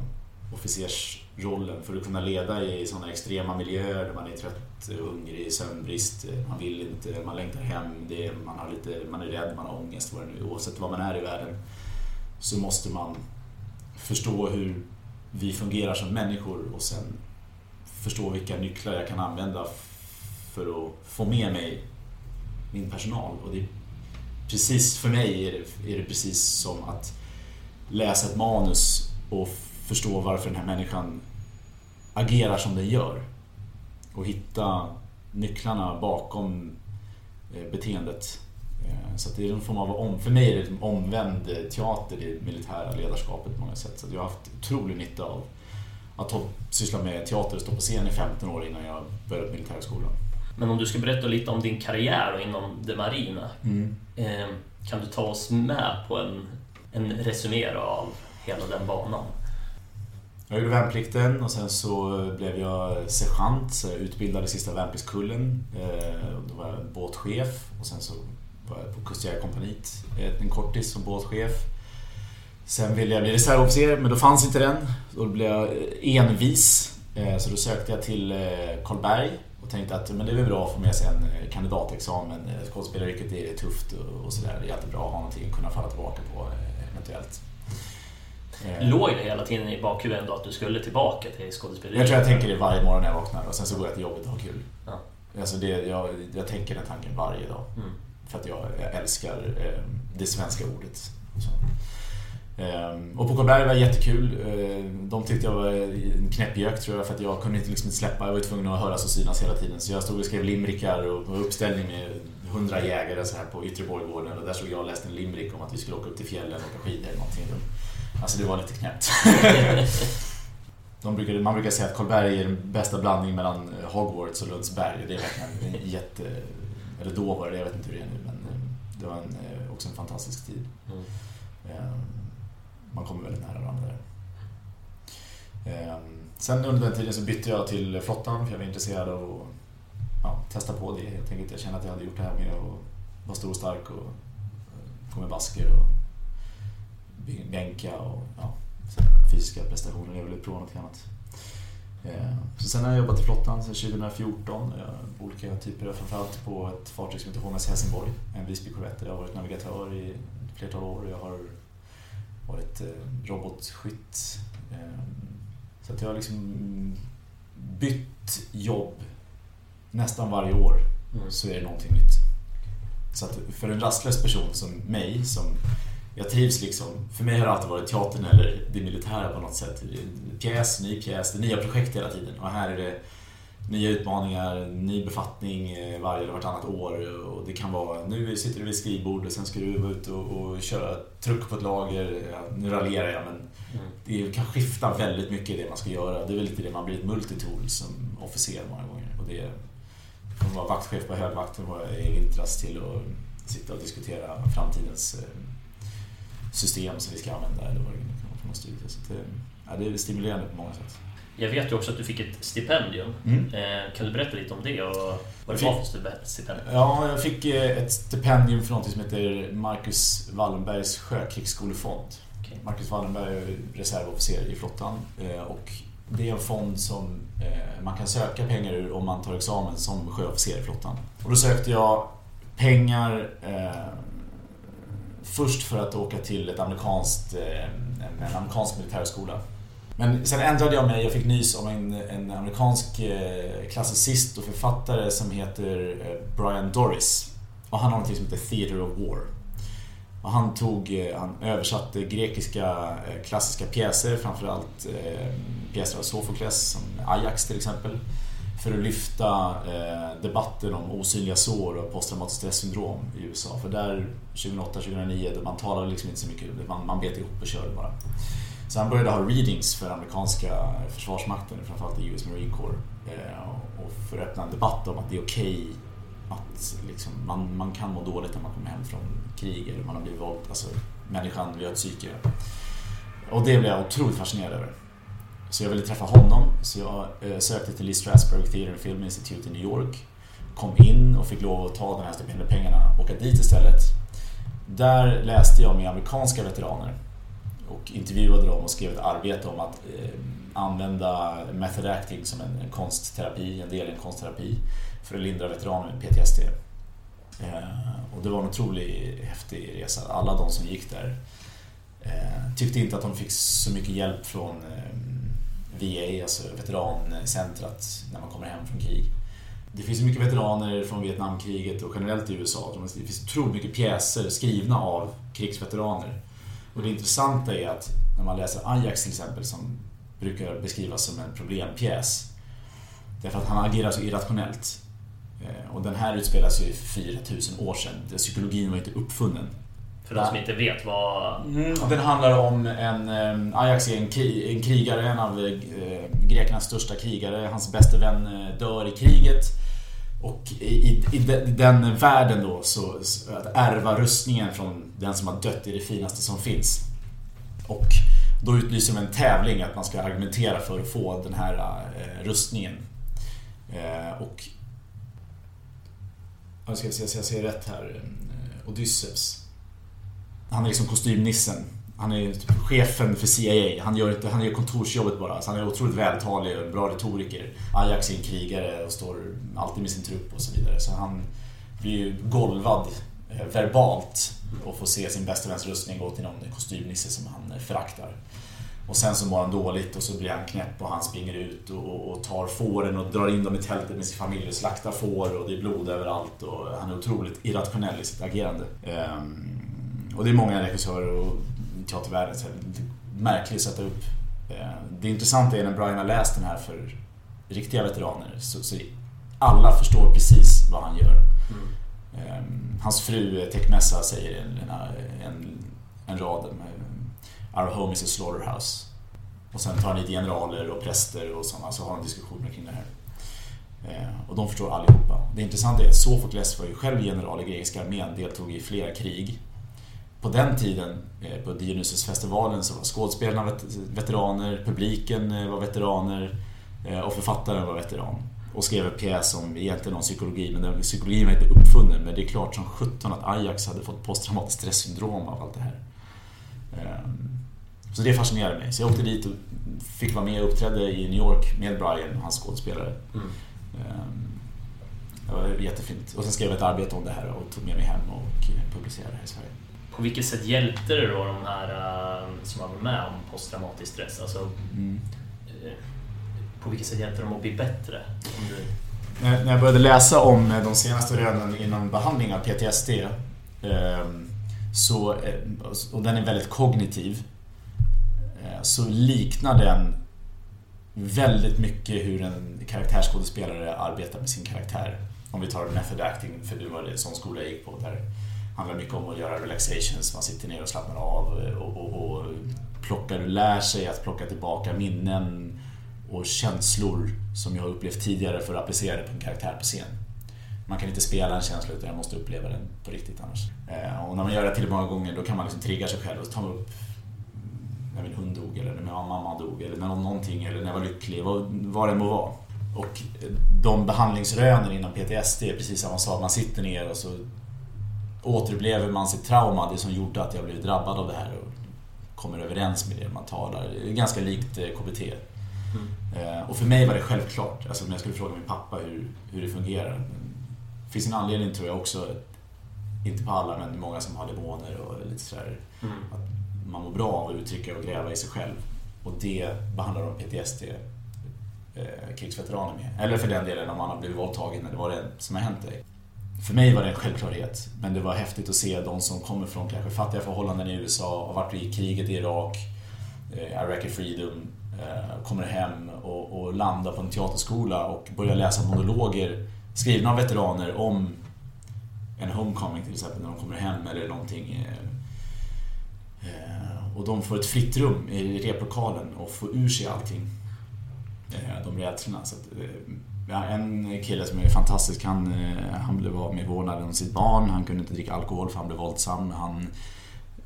officersrollen för att kunna leda i sådana extrema miljöer där man är trött, hungrig, sömnbrist, man vill inte, man längtar hem, det man, har lite, man är rädd, man har ångest, vad det nu. Oavsett var man är i världen så måste man förstå hur vi fungerar som människor och sen förstå vilka nycklar jag kan använda för att få med mig min personal. Och det är precis, för mig är det, är det precis som att läsa ett manus och förstå varför den här människan agerar som den gör. Och hitta nycklarna bakom eh, beteendet. Eh, så att det är en form av, om, för mig är det en omvänd teater, det militära ledarskapet på många sätt. Så att jag har haft otrolig nytta av att syssla med teater och stå på scen i 15 år innan jag började på militärskolan. Men om du ska berätta lite om din karriär och inom det marina. Eh, kan du ta oss med på en, en resumé av hela den banan? Jag gjorde värnplikten och sen så blev jag sergeant, så jag utbildade sista värnpliktskullen. Eh, Då var jag båtchef och sen så var jag på Kustjägarkompaniet en kortis som båtchef. Sen ville jag bli reservofficer men då fanns inte den. Då blev jag envis. Eh, Så då sökte jag till eh, Karlberg och tänkte att men det är väl bra att få med sig en eh, kandidatexamen. Eh, Skådespelaryrket är tufft och- och sådär. Det är alltid bra att ha någonting att kunna falla tillbaka på eh, eventuellt. Låg det hela tiden i bakhuvudet ändå att du skulle tillbaka till skådespeleriet? Jag tror jag tänker det varje morgon när jag vaknar och sen så går jag till jobbet och har kul. Ja. Alltså det, jag, jag tänker den tanken varje dag. Mm. För att jag, jag älskar eh, det svenska ordet. Så. Ehm, och på Karlberg var jättekul. Ehm, de tyckte jag var en knäppjök tror jag för att jag kunde inte liksom inte släppa. Jag var tvungen att höras och synas hela tiden. Så jag stod och skrev limrikar och på uppställning med hundra jägare så här på Yttre Borggården och där såg jag och läste en limerick om att vi skulle åka upp till fjällen och åka skidor eller någonting. Alltså det var lite knäppt. De brukar, man brukar säga att Karlberg är den bästa blandningen mellan eh, Hogwarts och Lundsberg. Det är verkligen en jätte... Eller då var det, jag vet inte hur det är nu, men eh, det var en, eh, också en fantastisk tid. Mm. Man kommer väldigt nära varandra där. Sen under den tiden så bytte jag till flottan för jag var intresserad av att ja, testa på det helt enkelt. Jag kände att jag hade gjort det här med att vara stor och stark och eh, gå med basker och bänka och ja, fysiska prestationer Jag ville prova något annat. Ehm, så sen har jag jobbat i flottan sedan 2014. Jag, olika typer, framförallt på ett fartyg som heter HMS Helsingborg, en Visby-korvett. Jag har varit navigatör i ett flertal år. Jag har varit eh, robotskytt. Eh, Så att jag har liksom bytt jobb nästan varje år Mm. så är det någonting nytt. Så att för en rastlös person som mig, som jag trivs liksom, för mig har det alltid varit teatern eller det militära på något sätt. Pjäs, ny pjäs, det nya projekt hela tiden. Och här är det nya utmaningar, ny befattning eh, varje eller vartannat år. Och det kan vara, nu sitter du vid skrivbord och sen ska du vara ute och, och köra truck på ett lager. Ja, nu raljerar jag men Mm. det kan skifta väldigt mycket det man ska göra. Det är väl lite det man blir ett multitool som officer många gånger. Och det att vara vaktchef på högvakten i vintras till att sitta och diskutera framtidens eh, system som vi ska använda eller vad det kan vara för någon studie. Så att, eh, ja, det är stimulerande på många sätt. Jag vet ju också att du fick ett stipendium. Mm. Eh, Kan du berätta lite om det och vad det var för stipe- stipendium? Ja, jag fick eh, ett stipendium för något som heter Marcus Wallenbergs sjökrigsskolefond. Okej. Marcus Wallenberg är reservofficer i flottan eh, och det är en fond som man kan söka pengar ur om man tar examen som sjöofficer i flottan. Och då sökte jag pengar först för att åka till ett amerikanskt, en amerikansk militärskola. Men sen ändrade jag mig, jag fick nys om en, en amerikansk eh, klassicist och författare som heter eh, Brian Doris. Och han har något som heter Theatre of War. Och han, tog, eh, han översatte grekiska klassiska pjäser, framförallt pjäser av Sofokles, som Ajax till exempel. För att lyfta debatten om osynliga sår och posttraumatiskt stressyndrom i USA. För där 2008-2009, man talade liksom inte så mycket, man, man bet ihop och körde bara. Så han började ha readings för amerikanska försvarsmakten, framförallt i US Marine Corps. Eh, och för att öppna en debatt om att det är okej att liksom, man, man kan må dåligt när man kommer hem från krig eller man har blivit våld. Alltså, människan, vi har ett psyke. Och det blev jag otroligt fascinerad över. Så jag ville träffa honom, så jag eh, sökte till Lee Strasberg Theatre and Film Institute i New York. Kom in och fick lov att ta de här stipendiepengarna och åka dit istället. Där läste jag med amerikanska veteraner och intervjuade dem och skrev ett arbete om att eh, använda method acting som en, en konstterapi, en del i en konstterapi för att lindra veteraner med PTSD. Eh, och det var en otroligt häftig resa. Alla de som gick där eh, tyckte inte att de fick så mycket hjälp från eh, VA, alltså veterancentrat, när man kommer hem från krig. Det finns mycket veteraner från Vietnamkriget och generellt i USA. Det finns otroligt mycket pjäser skrivna av krigsveteraner. Och det intressanta är att när man läser Ajax till exempel som brukar beskrivas som en problempjäs. Därför att han agerar så irrationellt. Eh, Och den här utspelas ju för 4000 år sedan. Psykologin var inte uppfunnen. För de som inte vet vad... Mm, den handlar om en... eh, Ajax är en, kri, en krigare, en av eh, Greklands största krigare. Hans bästa vän dör i kriget. Och i, i, i den världen då, så, att ärva rustningen från den som har dött är det finaste som finns. Och då utlyser de en tävling att man ska argumentera för att få den här eh, rustningen. Eh, och... Jag ska se så jag ser rätt här. Eh, Odysseus. Han är liksom kostymnissen. Han är typ chefen för CIA. Han gör, inte, han gör kontorsjobbet bara. Så han är otroligt vältalig och en bra retoriker. Ajax är en krigare och står alltid med sin trupp och så vidare. Så han blir ju golvad eh, verbalt och får se sin bästa väns rustning gå till någon kostymnisse som han eh, föraktar. Och sen så mår han dåligt och så blir han knäpp och han springer ut och, och, och tar fåren och drar in dem i tältet med sin familj och slaktar får och det är blod överallt och han är otroligt irrationell i sitt agerande. Ehm, och det är många regissörer och teatervärlden så här, märkligt att sätta upp. Eh, Det intressanta är när Brian har läst den här för riktiga veteraner så, så alla förstår precis vad han gör. Mm. Ehm, Hans fru Tekmessa säger en, en, en rad Our home is a slaughterhouse. Och sen tar han hit generaler och präster och sådana, så har de diskussioner kring det här. Eh, och de förstår allihopa. Det intressanta är att Sofokles var ju själv general i grekiska armén, deltog i flera krig. På den tiden, eh, på Dionysusfestivalen, så var skådespelarna veteraner, publiken eh, var veteraner och författaren var veteran. Och skrev en pjäs om egentligen om psykologi, men den, psykologin var inte uppfunnen. Men det är klart som 17 att Ajax hade fått posttraumatiskt stresssyndrom av allt det här. Ehm, så det fascinerade mig. Så jag åkte dit och fick vara med och uppträdde i New York med Brian, hans skådespelare. Mm. Ehm, det var jättefint. Och sen skrev jag ett arbete om det här och tog med mig hem och publicerade det här i Sverige. På vilket sätt hjälpte det då de här uh, som var med om posttraumatisk stress? Alltså, mm. uh, på vilket sätt hjälpte de att bli bättre? Du... När jag började läsa om de senaste rönen inom behandling av PTSD ehm, så, eh, och den är väldigt kognitiv så liknar den väldigt mycket hur en karaktärsskådespelare arbetar med sin karaktär. Om vi tar method acting, för det var det sån skola jag gick på. Där handlar mycket om att göra relaxations, man sitter ner och slappnar av eh, och, och, och plockar och lär sig att plocka tillbaka minnen och känslor som jag har upplevt tidigare för att applicera det på en karaktär på scen. Man kan inte spela en känsla utan jag måste uppleva den på riktigt annars. Eh, och när man gör det tillräckligt många gånger då kan man liksom trigga sig själv och ta upp när min hund dog eller när min mamma dog eller när någonting eller när jag var lycklig, vad, vad det må vara. Och de behandlingsrönen inom PTSD är precis samma sak. Man sitter ner och så återupplever man sitt trauma, det som gjorde att jag blev drabbad av det här och kommer överens med det man talar. Det är ganska likt eh, KBT. Mm. Eh, och för mig var det självklart, alltså om jag skulle fråga min pappa hur, hur det fungerar. Det finns en anledning tror jag också, inte på alla men många som har demoner och lite sådär. Mm. Att man mår bra av att uttrycka och gräva i sig själv. Och det behandlar de PTSD eh, krigsveteraner med. Eller för den delen om man har blivit våldtagen eller vad det är som har hänt dig. För mig var det en självklarhet, men det var häftigt att se de som kommer från kanske fattiga förhållanden i USA, och varit i kriget i Irak, eh, Iraqi Freedom, eh, kommer hem och, och landar på en teaterskola och börjar läsa monologer skrivna av veteraner om en homecoming till exempel, när de kommer hem eller någonting eh, och de får ett fritt rum i replokalen och får ur sig allting. De rädslorna. Så att, eh, en kille som är fantastisk, han, eh, han blev av med vårdnaden om sitt barn. Han kunde inte dricka alkohol för han blev våldsam. Han,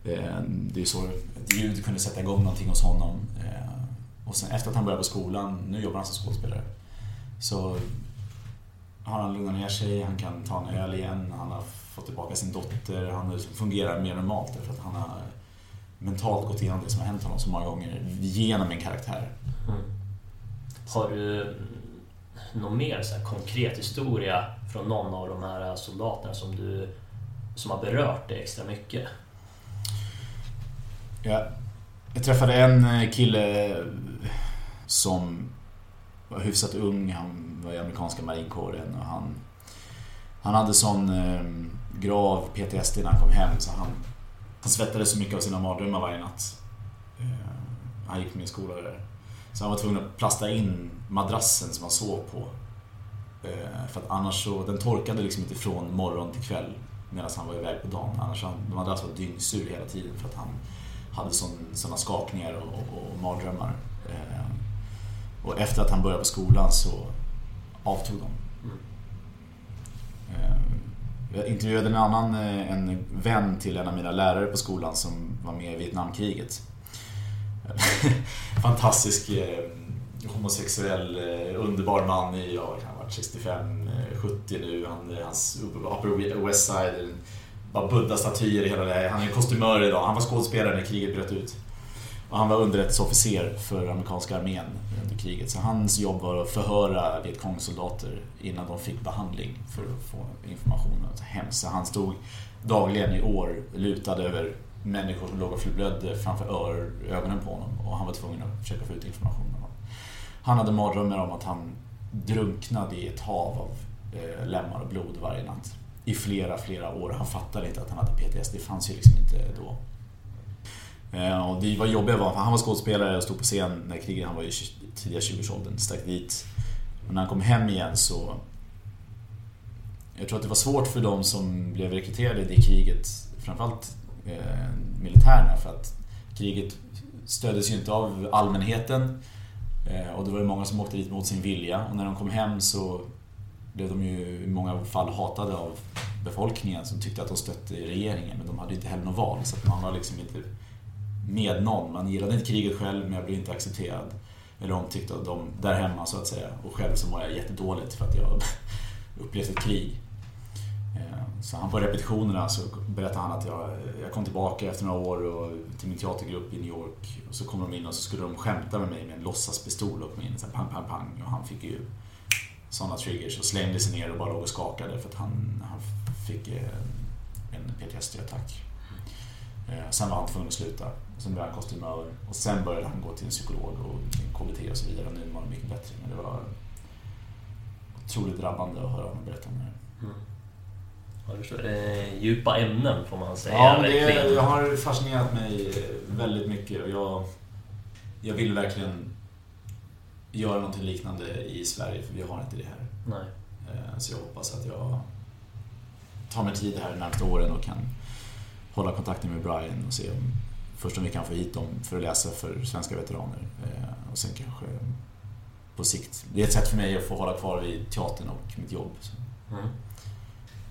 eh, det är så ett ljud kunde sätta igång någonting hos honom. Eh, och sen efter att han började på skolan, nu jobbar han som skådespelare, så har han lugnat ner sig, han kan ta en öl igen, han har fått tillbaka sin dotter, han liksom fungerar mer normalt därför att han har mentalt gått igenom det som har hänt honom så många gånger genom en karaktär. Mm. Har du någon mer så konkret historia från någon av de här soldaterna som, du, som har berört dig extra mycket? Ja, jag träffade en eh, kille eh, som var hyfsat ung. Han var i amerikanska marinkåren och han, han hade sån eh, grav PTSD när han kom hem så han han svettades så mycket av sina mardrömmar varje natt. Han gick på min skola där. Så han var tvungen att plasta in madrassen som han sov på. Eh, för att annars så, den torkade liksom inte från morgon till kväll medan han var iväg på dagen. Annars han, madrassen var dyngsur hela tiden för att han hade sådana skakningar och, och, och mardrömmar. Eh, och efter att han började på skolan så avtog de. Eh, jag intervjuade en annan en vän till en av mina lärare på skolan som var med i Vietnamkriget. Fantastisk homosexuell eh, underbar man i, ja, han har varit 65, 70 eh, nu. Han, eh, hans Upper West Side, bara buddha-statyer i hela det Han är kostymör idag. Han var skådespelare när kriget bröt ut. Och han var underrättelseofficer för amerikanska armén under kriget. Så hans jobb var att förhöra Vietkongsoldater innan de fick behandling för att få information. Hemskt. Så han stod dagligen i år lutad över människor som låg och förblödde framför ögonen på honom och han var tvungen att försöka få ut information. Han hade mardrömmar om att han drunknade i ett hav av eh, lemmar och blod varje natt i flera, flera år. Han fattade inte att han hade PTSD. Det fanns ju liksom inte då. Eh, och det var jobbigt var, för han var skådespelare och stod på scen när kriget, han var i tidiga 20-årsåldern, stack dit. Och när han kom hem igen så jag tror att det var svårt för de som blev rekryterade i det kriget, framförallt eh, militärerna, för att kriget stöddes ju inte av allmänheten Eh, och det var ju många som åkte dit mot sin vilja och när de kom hem så blev de ju i många fall hatade av befolkningen som tyckte att de stötte regeringen men de hade inte heller något val så att man var liksom inte med någon. Man gillade inte kriget själv men jag blev inte accepterad eller omtyckt av dem där hemma så att säga. Och själv så var jag jättedåligt för att jag upplevt ett krig. Så han på repetitionerna så berättade han att jag, jag kom tillbaka efter några år och, till min teatergrupp i New York. Och så kom de in och så skulle de skämta med mig med en låtsaspistol och kom in så här pang, pang, pang. Och han fick ju sådana triggers och slängde sig ner och bara låg och skakade för att han, han fick eh, en PTSD-attack. Eh, sen var han tvungen att sluta. Sen blev han kostymör och sen började han gå till en psykolog och en KBT och så vidare. Och nu mår han mycket bättre. Men det var otroligt drabbande att höra honom berätta om det Mm. Förstår. Eh, djupa ämnen får man säga. Ja, men det, jag har fascinerat mig väldigt mycket och jag, jag vill verkligen göra någonting liknande i Sverige för vi har inte det här. Nej. Eh, Så jag hoppas att jag tar mig tid här de närmaste åren och kan hålla kontakten med Brian och se om först om vi kan få hit dem för att läsa för svenska veteraner eh, och sen kanske på sikt. Det är ett sätt för mig att få hålla kvar vid teatern och mitt jobb. Mm.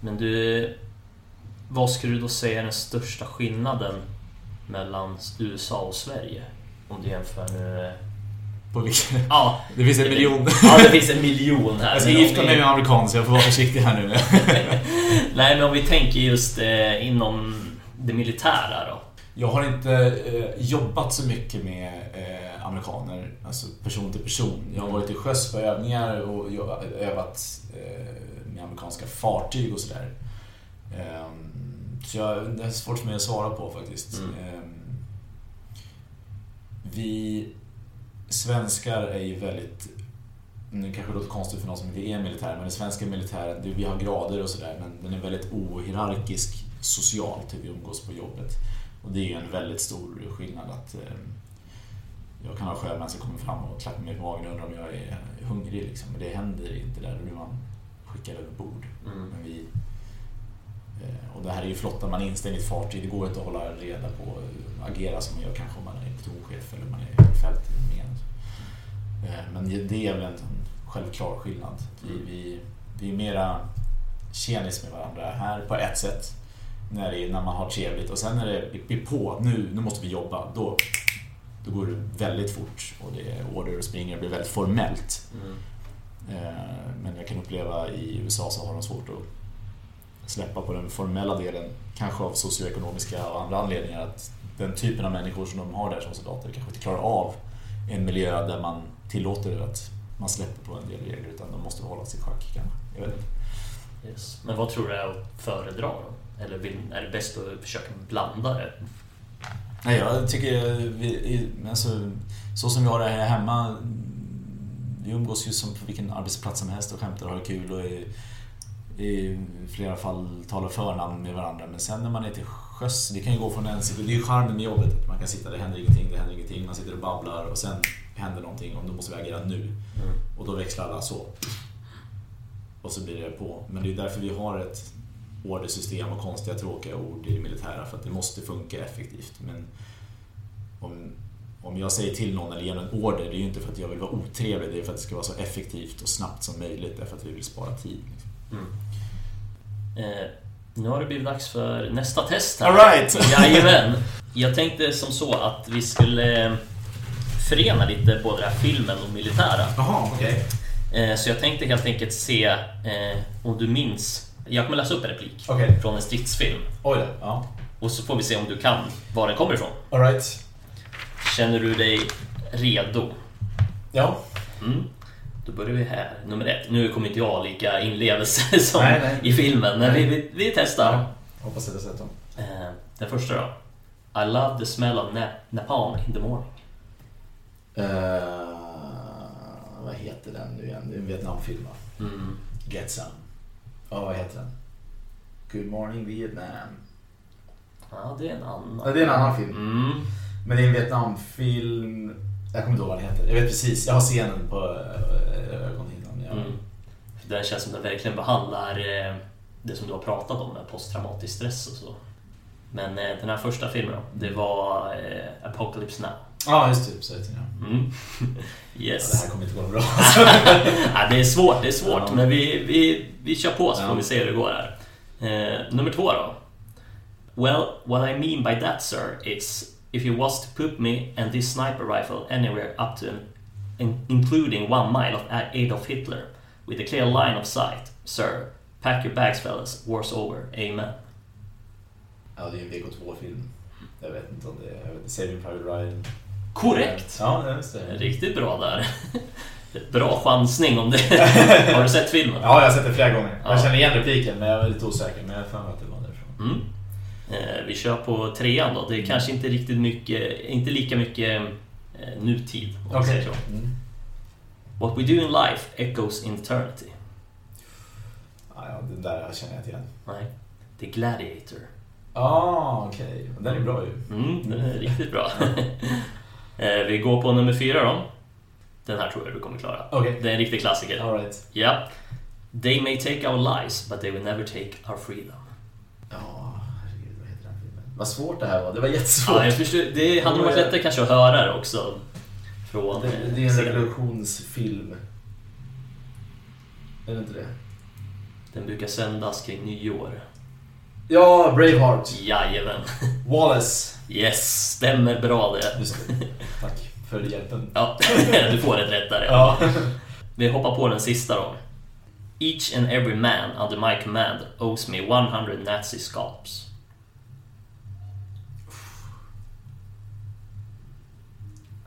Men du, vad skulle du då säga är den största skillnaden mellan USA och Sverige? Om du jämför nu... På vilket... Ja, Det finns en miljon. ja det finns en miljon här. Jag ska gifta vi- mig med en amerikan så jag får vara försiktig här nu. Nej, men om vi tänker just eh, inom det militära då. Jag har inte eh, jobbat så mycket med eh, amerikaner, alltså person till person. Jag har varit till sjöss på övningar och jag- övat eh, med amerikanska fartyg och sådär. Ehm, så jag, det är svårt för mig att svara på faktiskt. Mm. Ehm, vi svenskar är ju väldigt nu kanske det låter konstigt för någon som inte är militär, men den svenska militären, vi har grader och sådär, men den är väldigt ohierarkisk socialt hur vi umgås på jobbet. Och det är ju en väldigt stor skillnad att eh, jag kan ha sjömän som kommer fram och klappar mig på magen och undrar om jag är hungrig liksom. Men det händer inte där, då blir man skickad över bord. Mm. Men vi, eh, och det här är ju flottan, man är instängd i ett fartyg, det går inte att hålla reda på, agera som man gör kanske om man är plutonchef eller man är i fältarmén. Eh, Men det är väl en självklar skillnad. Vi, vi, vi är mera tjenis med varandra här på ett sätt. När, det är, när man har trevligt och sen när det blir på, nu, nu måste vi jobba, då, då går det väldigt fort och det är order och springer och blir väldigt formellt. Mm. Eh, Men jag kan uppleva i USA så har de svårt att släppa på den formella delen. Kanske av socioekonomiska och andra anledningar. Att den typen av människor som de har där som soldater kanske inte klarar av en miljö där man tillåter att man släpper på en del regler utan de måste hålla sig i schack kanske. Yes. Men vad tror du är att föredra då? Eller är det bäst att försöka blanda det? Nej, jag tycker vi, alltså, så som vi har det här hemma. Vi umgås ju som på vilken arbetsplats som helst och skämtar och har kul och i, i flera fall talar förnamn med varandra. Men sen när man är till sjöss, det kan ju gå från en. Det är ju charmen med jobbet. att Man kan sitta, det händer ingenting, det händer ingenting. Man sitter och babblar och sen händer någonting och då måste vi agera nu. Och då växlar alla så. Och så blir det på. Men det är därför vi har ett ordersystem och konstiga tråkiga ord i det militära för att det måste funka effektivt. Men om, om jag säger till någon eller ger en order, det är ju inte för att jag vill vara otrevlig, det är för att det ska vara så effektivt och snabbt som möjligt därför att vi vill spara tid. Liksom. Eh, nu har det blivit dags för nästa test här. All right. Jajamän. Jag tänkte som så att vi skulle eh, förena lite både det här filmen och militära. Jaha, okej. Eh, så jag tänkte helt enkelt se eh, om du minns. Jag kommer läsa upp en replik Okej. från en stridsfilm. Oj. Ja. Och så får vi se om du kan var den kommer ifrån. All right. Känner du dig redo? Ja. Mm. Då börjar vi här. Nummer ett. Nu kommer inte jag lika inlevelse som Nej, nej. i filmen, men vi, vi, vi testar. Hoppas att jag sett dem. Eh, den första då. I love the smell of na- napalm in the morning. Uh, vad heter den nu igen? Det är en Vietnamfilm va? Mm. Get some. Ja, vad heter den? Good morning Vietnam. Ja, det är en annan. Ja, det är en annan film. Mm. Men det är en Vietnamfilm. Jag kommer inte ihåg vad den heter. Jag vet precis. Jag har scenen på äh, ögonhinnan. Ja. Mm. Den känns som den verkligen behandlar eh, det som du har pratat om med posttraumatisk stress och så. Men eh, den här första filmen då, det var eh, Apocalypse Now. Ja, just det. Så heter det. Mm. Ja, det Yes. här kommer inte gå bra. ja, det är svårt, det är svårt, Ja. men vi, vi, vi kör på så Ja. får vi se hur det går här. Eh, nummer två då. Well, what I mean by that sir is if you was to put me and this sniper rifle anywhere up to an, in, including one mile of Adolf Hitler with a clear line of sight, sir, pack your bags fellas, war's over, amen. Ja, det är en VK2-film. Jag vet inte om det är... Jag vet, Saving Private Ryan. Korrekt! Ja, just det. Riktigt bra där. Bra chansning om det. Har du sett filmen? Ja, jag har sett det flera gånger. Ja. Jag känner igen repliken, men jag är lite osäker. Men jag har för mig att det var därifrån. Mm. Eh, vi kör på trean då. Det är kanske inte riktigt mycket, inte lika mycket eh, nutid. Så. Mm. What we do in life echoes in eternity. Ja, ja, den där känner jag inte igen. Nej. The Gladiator. Ah, okej. Den är bra ju. Mm, den är riktigt bra. eh, vi går på nummer fyra då. Den här tror jag du kommer klara. Okej. Det är en riktig klassiker. All right. Ja. They may take our lives, but they will never take our freedom. Ja, herregud, vad heter den filmen? Vad svårt det här var. Det var jättesvårt. Ja, jag förstår, det hade nog varit lättare kanske att höra det också. Från, det, eh, det är en revolutionsfilm. Är det inte det? Den brukar sändas kring nyår. Ja, Braveheart. Jajamän. Wallace. Yes, stämmer bra det. Just det. Tack för hjälpen. Ja, du får ett rättare. Ja. Vi hoppar på den sista då. Each and every man under my command owes me 100 Nazi scalps.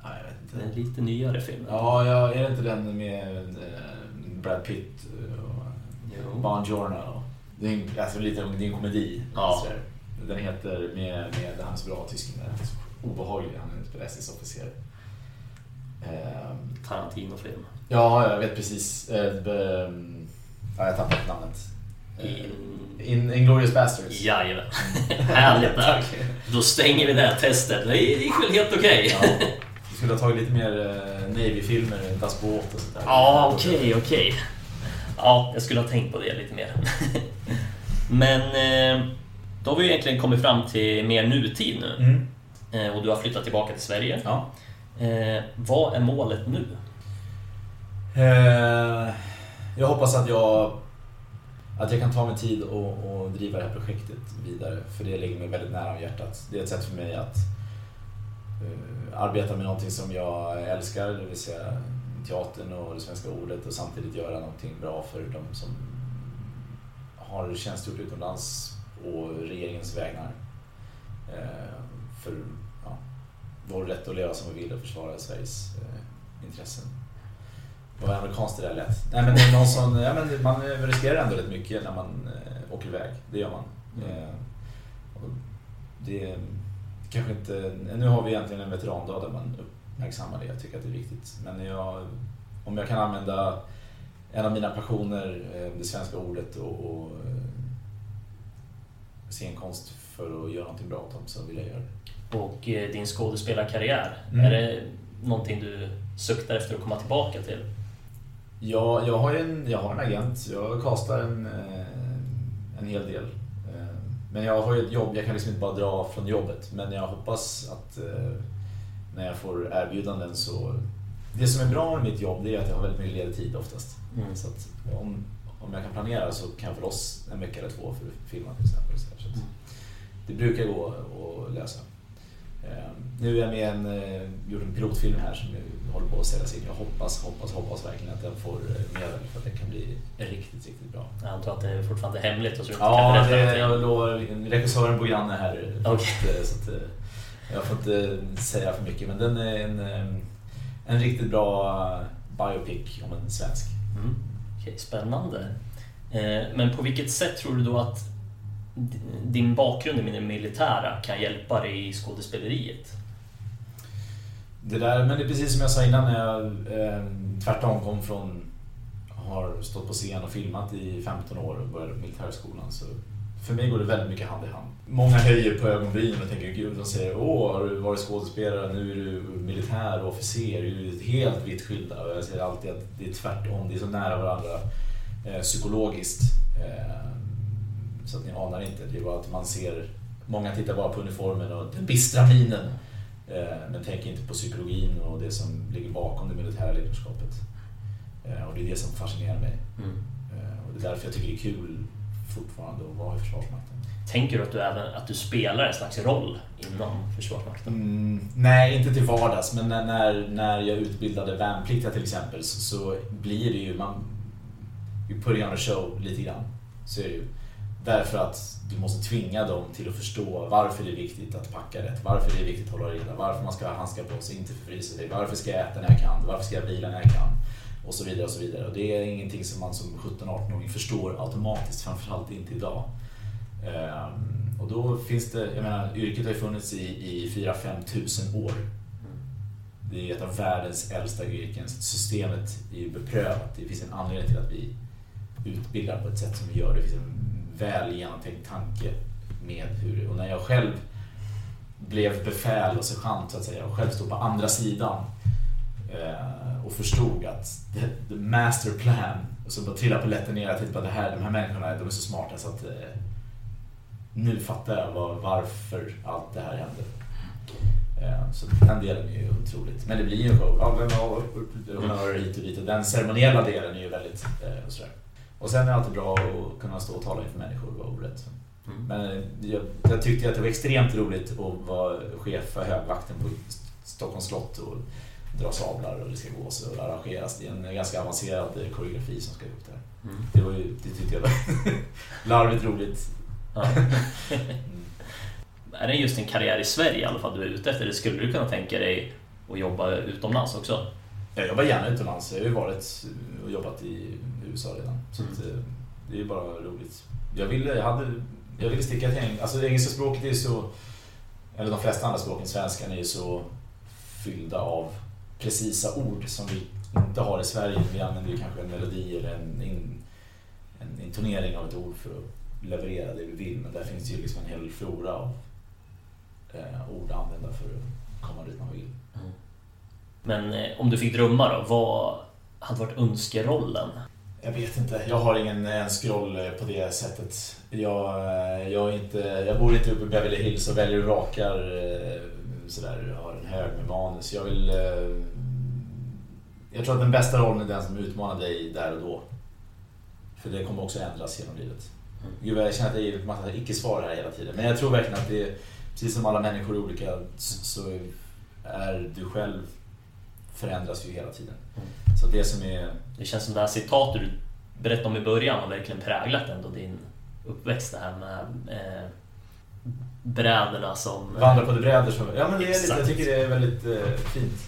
Nej, jag vet Det är inte. en lite nyare film. Ja, ja, är det inte den med eh, Brad Pitt och. Bon Giorno? Det är en, alltså lite, det är en komedi. Ja. Den heter med, med han är så bra tysken där. Han är så obehaglig. Han är en SS-officer. Ehm, Tarantino-film. ja, jag vet precis. Eh, be, ja, jag tappade namnet. In... In, Inglourious Basterds. Jajamän. Härligt där. Då stänger vi det här testet. Det gick väl helt okej. Ja. Skulle ha tagit lite mer eh, Navy-filmer, Das Båt och sånt där. Ja, okej, okej. Ja, jag skulle ha tänkt på det lite mer. Men eh, då har vi egentligen kommit fram till mer nutid nu. Mm. Eh, Och du har flyttat tillbaka till Sverige. Ja. Vad är målet nu? Jag hoppas att jag, att jag kan ta mig tid och, och driva det här projektet vidare. För det ligger mig väldigt nära om hjärtat. Det är ett sätt för mig att arbeta med någonting som jag älskar, det vill säga teatern och det svenska ordet och samtidigt göra någonting bra för de som har tjänstgjort utomlands och regeringens vägnar. Eh, för ja, vår rätt att leva som vi vill och försvara Sveriges eh, intressen. Vad amerikanskt det där lät. Nej men det är någon sån, ja, men man riskerar ändå rätt mycket när man eh, åker iväg. Det gör man. Mm. Eh, det kanske inte, nu har vi egentligen en veterandag där man uppmärksammar det. Jag tycker att det är viktigt. Men jag, om jag kan använda en av mina passioner, eh, det svenska ordet och, och eh, scenkonst för att göra någonting bra åt dem så vill jag göra det. Och eh, din skådespelarkarriär, Mm. är det någonting du suktar efter att komma tillbaka till? Ja, jag har en, jag har en agent. Jag kastar en, en hel del. Men jag har ju ett jobb, jag kan liksom inte bara dra från jobbet. Men jag hoppas att eh, när jag får erbjudanden så... Det som är bra med mitt jobb det är att jag har väldigt mycket ledig tid oftast. Mm. Så att om, om jag kan planera så kan jag få loss en vecka eller två för att filma till exempel. Så, så Mm. det brukar gå att lösa. Eh, Nu är jag med en, eh, gjort en pilotfilm här som nu håller på att säljas in. Jag hoppas, hoppas, hoppas verkligen att den får eh, medel för att det kan bli riktigt, riktigt bra. Jag antar att det är fortfarande hemligt och så Ja, det, jag lovar. Regissören på Granne här. Okej. Så att, så att, eh, jag får inte säga för mycket, men den är en, en riktigt bra biopic om en svensk. Mm. Okej, spännande. Men på vilket sätt tror du då att din bakgrund i det militära kan hjälpa dig i skådespeleriet? Det där, men det är precis som jag sa innan när jag eh, tvärtom kom från, har stått på scen och filmat i 15 år och började på militärskolan. Så för mig går det väldigt mycket hand i hand. Många höjer på ögonbrynen och tänker gud, de säger åh, har du varit skådespelare, nu är du militär och officer, det är ju helt vitt skilda. Och jag säger alltid att det är tvärtom, det är så nära varandra eh, psykologiskt. Eh, så att ni anar inte. Det är bara att man ser, många tittar bara på uniformen och den bistra minen. Eh, Men tänker inte på psykologin och det som ligger bakom det militära ledarskapet. Eh, Och det är det som fascinerar mig. Mm. Eh, Och det är därför jag tycker det är kul fortfarande att vara i Försvarsmakten. Tänker du att du, även, att du spelar en slags roll inom Försvarsmakten? Mm, nej, inte till vardags, men när, när, när jag utbildade värnpliktiga till exempel så, så blir det ju, man you putting on a show lite grann. Så är det ju. Därför att du måste tvinga dem till att förstå varför det är viktigt att packa rätt, varför det är viktigt att hålla reda, varför man ska ha handskar på sig, inte förfrysa sig, varför ska jag äta när jag kan, varför ska jag vila när jag kan och så vidare och så vidare. Och det är ingenting som man som 17-18-åring förstår automatiskt, framförallt inte idag. Ehm, och då finns det, jag menar, yrket har ju funnits i, i 4-5 tusen år. Det är ett av världens äldsta yrken. så Systemet är ju beprövat. Det finns en anledning till att vi utbildar på ett sätt som vi gör. Det finns en väl genomtänkt tanke med hur Och när jag själv blev befäl och sergeant så att säga och själv stod på andra sidan eh, och förstod att the, the master plan och så bara trillade polletten ner. Tänkte bara det här, de här människorna de är så smarta så att eh, nu fattar jag var, varför allt det här hände. Eh, Så den delen är ju otroligt. Men det blir ju en show. Ja, men, och, honnörer hit och dit. Och den ceremoniella delen är ju väldigt och sådär. Och sen är det alltid bra att kunna stå och tala inför människor och vara orädd. Mm. Men jag, jag tyckte att det var extremt roligt att vara chef för högvakten på Stockholms slott och dra sablar och det ska gås och arrangeras. Det är en ganska avancerad koreografi som ska upp där. Mm. Det, var ju, det tyckte jag var larvigt roligt. Ja. är det just en karriär i Sverige i alla fall du är ute efter? Eller skulle du kunna tänka dig att jobba utomlands också? Jag jobbar gärna utomlands. Jag har ju varit och jobbat i USA redan. Så att, eh, det är ju bara roligt. Jag ville, jag hade, jag ville sticka till eng- Alltså det engelska språket är ju så, eller de flesta andra språken, svenskan är ju så fyllda av precisa ord som vi inte har i Sverige. Vi använder ju kanske en melodi eller en, in, en intonering av ett ord för att leverera det vi vill. Men där finns det ju liksom en hel flora av eh, ord att använda för att komma dit man vill. Mm. Men eh, om du fick drömma då, vad hade varit önskerollen? Jag vet inte. Jag har ingen en scroll eh, på det sättet. Jag, eh, jag, inte, jag bor inte uppe i Beverly Hills och väljer och rakar eh, sådär. Jag har en hög med manus. Jag vill... eh, Jag tror att den bästa rollen är den som utmanar dig där och då. För det kommer också ändras genom livet. Mm. Gud, vad jag känner att det är en massa icke-svar här hela tiden. Men jag tror verkligen att det är, precis som alla människor är olika, så är du själv förändras ju hela tiden. Mm. Så det som är Det känns som det här citatet du berättade om i början har verkligen präglat ändå din uppväxt. Det här med eh, brädorna som... Vandra på det bräder som... Ja men det är lite, jag tycker det är väldigt eh, fint.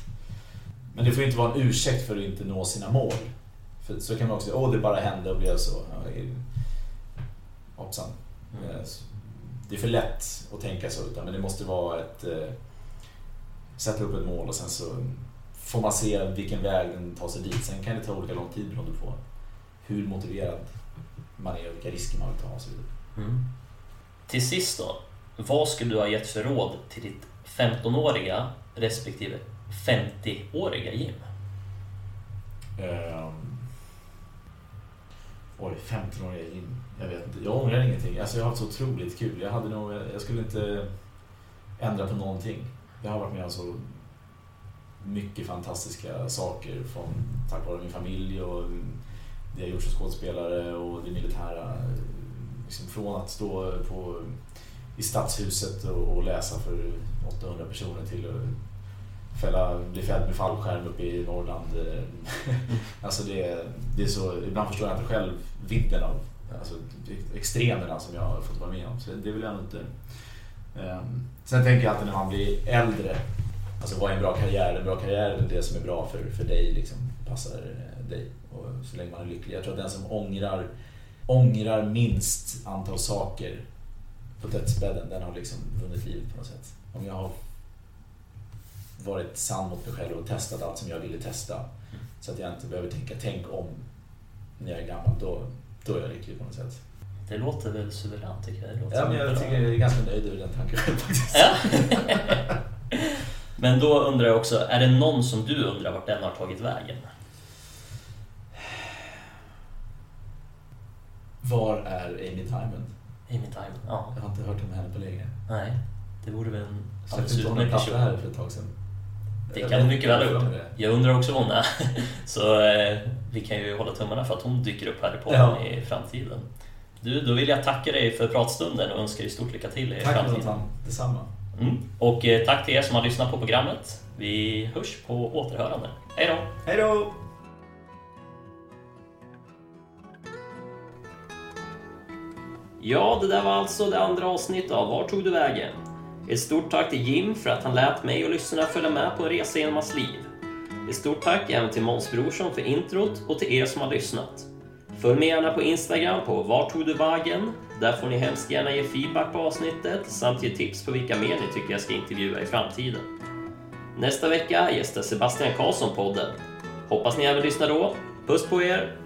Men det får inte vara en ursäkt för att inte nå sina mål. För så kan man också säga, åh det bara hände och blev så. Ja, det är- Hoppsan. Mm. Eh, Det är för lätt att tänka så, utan men det måste vara ett... Eh, sätta upp ett mål och sen så får man se vilken väg den tar sig dit. Sen kan det ta olika lång tid beroende på hur motiverad man är och vilka risker man vill ta och så vidare. Mm. Till sist då, vad skulle du ha gett för råd till ditt 15-åriga respektive 50-åriga Jim? Ehm, oj, 15-åriga Jim. Jag vet inte. Jag ångrar ingenting. Alltså jag har haft så otroligt kul. Jag, hade nog, jag skulle inte ändra på någonting. Jag har varit med om så mycket fantastiska saker från, tack vare min familj och det jag gjort som skådespelare och det militära. Liksom från att stå på, i stadshuset och, och läsa för 800 personer till att fälla, bli fälld med fallskärm uppe i Norrland. alltså det, det är så, ibland förstår jag inte själv vidden av alltså, extremerna som jag har fått vara med om. Så det vill jag inte. Ehm, sen tänker jag alltid när man blir äldre, alltså vad är en bra karriär? En bra karriär är det som är bra för, för dig, liksom, passar eh, dig. Och så länge man är lycklig. Jag tror att den som ångrar, ångrar minst antal saker på dödsbädden, den har liksom vunnit livet på något sätt. Om jag har varit sann mot mig själv och testat allt som jag ville testa. Så att jag inte behöver tänka tänk om när jag är gammal. Då, då är jag lycklig på något sätt. Det låter väl suveränt tycker jag. Ja, men en jag bra- tycker jag är ganska nöjd över den tanken faktiskt. Ja. Men då undrar jag också, är det någon som du undrar vart den har tagit vägen? Var är Amy Diamond? Amy Diamond, ja. Jag har inte hört om henne på länge. Nej, det vore väl en Släppte alldeles hon utmärkt person. här för ett tag sedan? Det Jag kan vet- mycket väl ha gjort. Jag undrar också om hon är. Så eh, vi kan ju hålla tummarna för att hon dyker upp här i podden Ja. i framtiden. Du, då vill jag tacka dig för pratstunden och önska dig stort lycka till i Tack framtiden. Jonathan, detsamma. Mm. Och eh, tack till er som har lyssnat på programmet. Vi hörs på återhörande. Hej då! Hej då! Ja, det där var alltså det andra avsnittet av Var tog du vägen? Ett stort tack till Jim för att han lät mig och lyssnarna följa med på en resa genom hans liv. Ett stort tack även till Måns Brorsson för introt och till er som har lyssnat. Följ mig gärna på Instagram på Var tog du vägen? Där får ni hemskt gärna ge feedback på avsnittet samt ge tips på vilka mer ni tycker jag ska intervjua i framtiden. Nästa vecka gästar Sebastian Karlsson podden. Hoppas ni även lyssnar då. Puss på er!